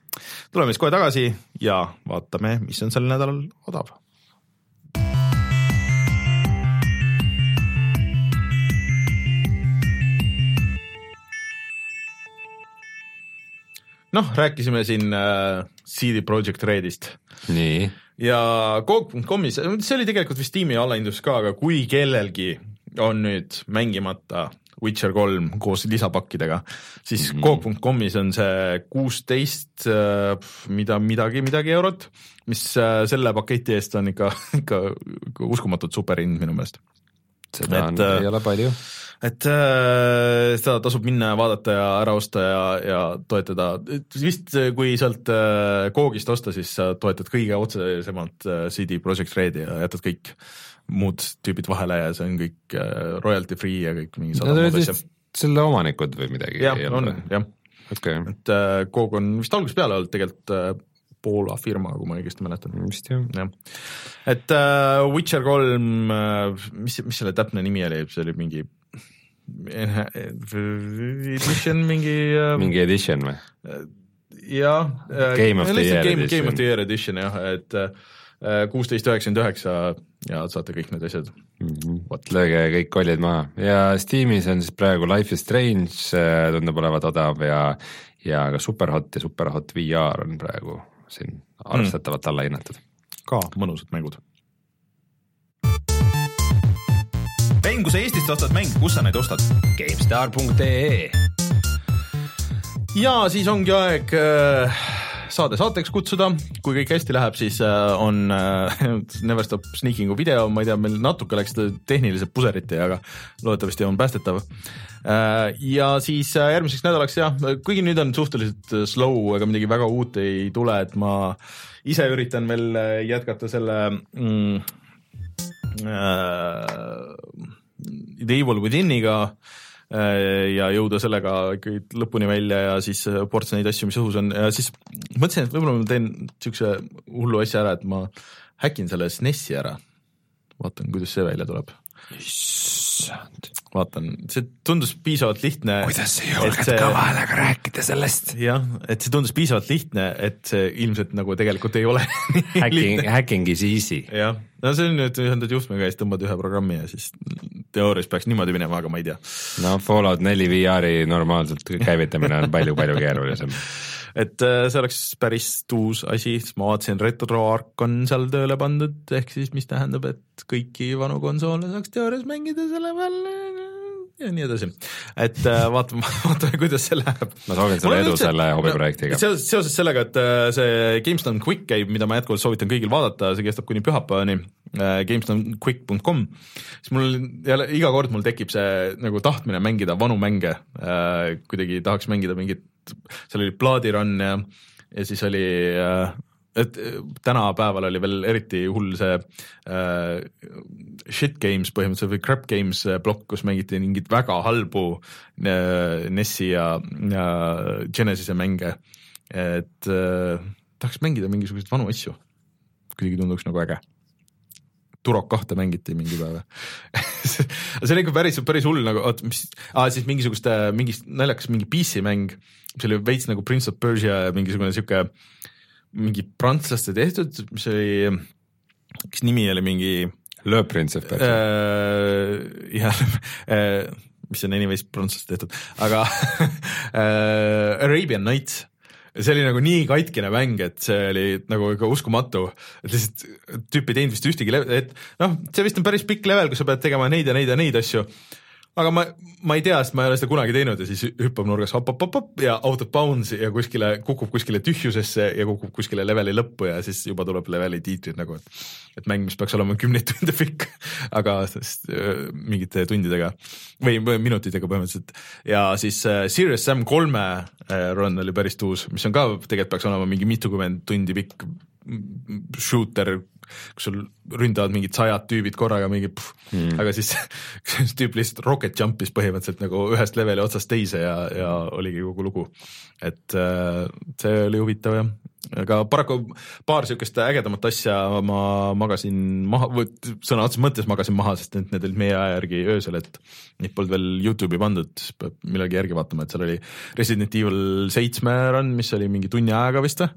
tuleme siis kohe tagasi ja vaatame, mis on sel nädalal odav noh, rääkisime siin äh, CD Projekt Redist. nii. ja Coop.com'is, see oli tegelikult vist tiimi allahindlus ka, aga kui kellelgi on nüüd mängimata Witcher kolm koos lisapakkidega, siis mm -hmm. Coop.com'is on see kuusteist äh, mida, midagi, midagi eurot, mis äh, selle paketi eest on ikka, <laughs> ikka uskumatult super hind minu meelest. seda et, on, ei ole palju et äh, seda tasub minna ja vaadata ja ära osta ja, ja toetada, vist kui sealt äh, Koogist osta, siis sa toetad kõige otsesemalt äh, CD Projekt Redi ja jätad kõik muud tüübid vahele ja see on kõik äh, royalty free ja kõik mingi sada muud asja. selle omanikud või midagi? jah, on jah okay.. et äh, Coog on vist algusest peale olnud tegelikult äh, Poola firma, kui ma õigesti mäletan. vist jah. jah, et uh, Witcher kolm uh,, mis, mis selle täpne nimi oli, see oli mingi edition mingi uh,. mingi edition või? jah. Game of the year game, edition. Game of the year edition jah, et kuusteist üheksakümmend üheksa ja saate kõik need asjad mm. -hmm. lööge kõik kollid maha ja Steamis on siis praegu Life is Strange tundub olevat odav ja, ja ka Superhot ja Superhot VR on praegu siin arvestatavalt mm. alla hinnatud. ka mõnusad mängud. Mäng, kui sa Eestist ostad mänge, kus sa neid ostad? GameStar.ee ja siis ongi aeg äh, saade saateks kutsuda, kui kõik hästi läheb, siis äh, on äh, <laughs> Never Stop Sneaking'u video, ma ei tea, meil natuke läks tehniliselt puseriti, aga loodetavasti on päästetav. Ja siis järgmiseks nädalaks jah, kuigi nüüd on suhteliselt slow, ega midagi väga uut ei tule, et ma ise üritan veel jätkata selle mm, The Evil Within'iga äh, Äh, ja jõuda sellega ikkagi lõpuni välja ja siis äh, ports neid asju, mis õhus on ja siis mõtlesin, et võib-olla ma teen niisuguse hullu asja ära, et ma häkin selle SNES-i ära. vaatan, kuidas see välja tuleb. Issand. vaatan, see tundus piisavalt lihtne. kuidas sa julged see... kõva häälega rääkida sellest? jah, et see tundus piisavalt lihtne, et see ilmselt nagu tegelikult ei ole <laughs> Hacking, hacking is easy. jah, no see on nüüd ühendad juhtmega ja siis tõmbad ühe programmi ja siis teoorias peaks niimoodi minema, aga ma ei tea. no Fallout neli VR-i normaalselt käivitamine on palju-palju keerulisem <laughs> et äh, see oleks päris uus asi, sest ma vaatasin RetroArch on seal tööle pandud, ehk siis mis tähendab, et kõiki vanu konsoole saaks teoorias mängida selle peal ja nii edasi, et äh, vaatame, <laughs> vaatame, kuidas see läheb. ma soovin sulle edu selle hobiprojektiga. seoses, seoses sellega, et äh, see GameStone Quick käib, mida ma jätkuvalt soovitan kõigil vaadata, see kestab kuni pühapäevani GameStoneQuick.com, siis mul jälle iga kord mul tekib see nagu tahtmine mängida vanu mänge kuidagi tahaks mängida mingit, seal oli Bloody-Run ja, ja siis oli äh, et äh, tänapäeval oli veel eriti hull see äh, shit games põhimõtteliselt või crap games äh, plokk, kus mängiti mingeid väga halbu äh, NES-i ja, ja Genesis'e mänge. et äh, tahaks mängida mingisuguseid vanu asju, kuidagi tunduks nagu äge. Turok kahte mängiti mingi päev <laughs> see oli ikka päris, päris hull nagu, oot, mis ah,, siis mingisugust, mingi naljakas mingi PC mäng, mis oli veits nagu Prince of Persia mingisugune sihuke äh, mingi prantslaste tehtud, mis oli, kas nimi oli mingi Le Prince of Persia äh,. jah <laughs> äh,, mis on anyways prantslaste tehtud, aga <laughs> äh, Arabian Nights see oli nagu nii katkine mäng, et see oli nagu ikka uskumatu, et lihtsalt tüüp ei teinud vist ühtegi, et noh, see vist on päris pikk level, kus sa pead tegema neid ja neid ja neid asju aga ma, ma ei tea, sest ma ei ole seda kunagi teinud ja siis hüppab nurgas hopp-hopp-hopp ja out of bounds ja kuskile, kukub kuskile tühjusesse ja kukub kuskile leveli lõppu ja siis juba tuleb leveli tiitrid nagu, et et mäng, mis peaks olema kümneid <laughs> tunde pikk, aga sest, mingite tundidega või minutitega põhimõtteliselt. ja siis äh, Serious Sam kolme äh, run oli päris tuus, mis on ka, tegelikult peaks olema mingi mitukümmend tundi pikk shooter kus sul ründavad mingid sajad tüübid korraga mingi mm., aga siis <laughs> see tüüp lihtsalt rocket jump'is põhimõtteliselt nagu ühest leveli otsast teise ja, ja oligi kogu lugu. et äh, see oli huvitav jah, aga paraku paar niisugust ägedamat asja ma magasin maha, sõna otseses mõttes magasin maha, sest need, need olid meie aja järgi öösel, et neid polnud veel Youtube'i pandud, siis peab millalgi järgi vaatama, et seal oli Resident Evil seitsme run, mis oli mingi tunni ajaga vist või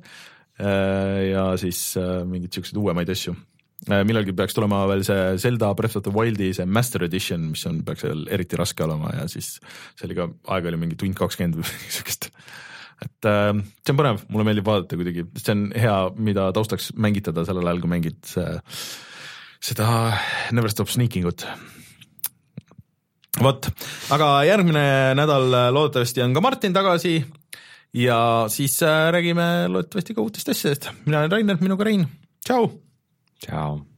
ja siis äh, mingeid siukseid uuemaid asju. Äh, millalgi peaks tulema veel see Zelda Breath of the Wildi see Master Edition, mis on, peaks veel eriti raske olema ja siis see oli ka, aega oli mingi tund kakskümmend või <laughs> siukest et äh, see on põnev, mulle meeldib vaadata kuidagi, see on hea, mida taustaks mängitada sellel ajal, kui mängid äh, seda Never Stop Sneaking ut. vot, aga järgmine nädal loodetavasti on ka Martin tagasi ja siis äh, räägime loodetavasti ka uutest asjadest. mina olen Rainer, minuga Rein, tšau. tšau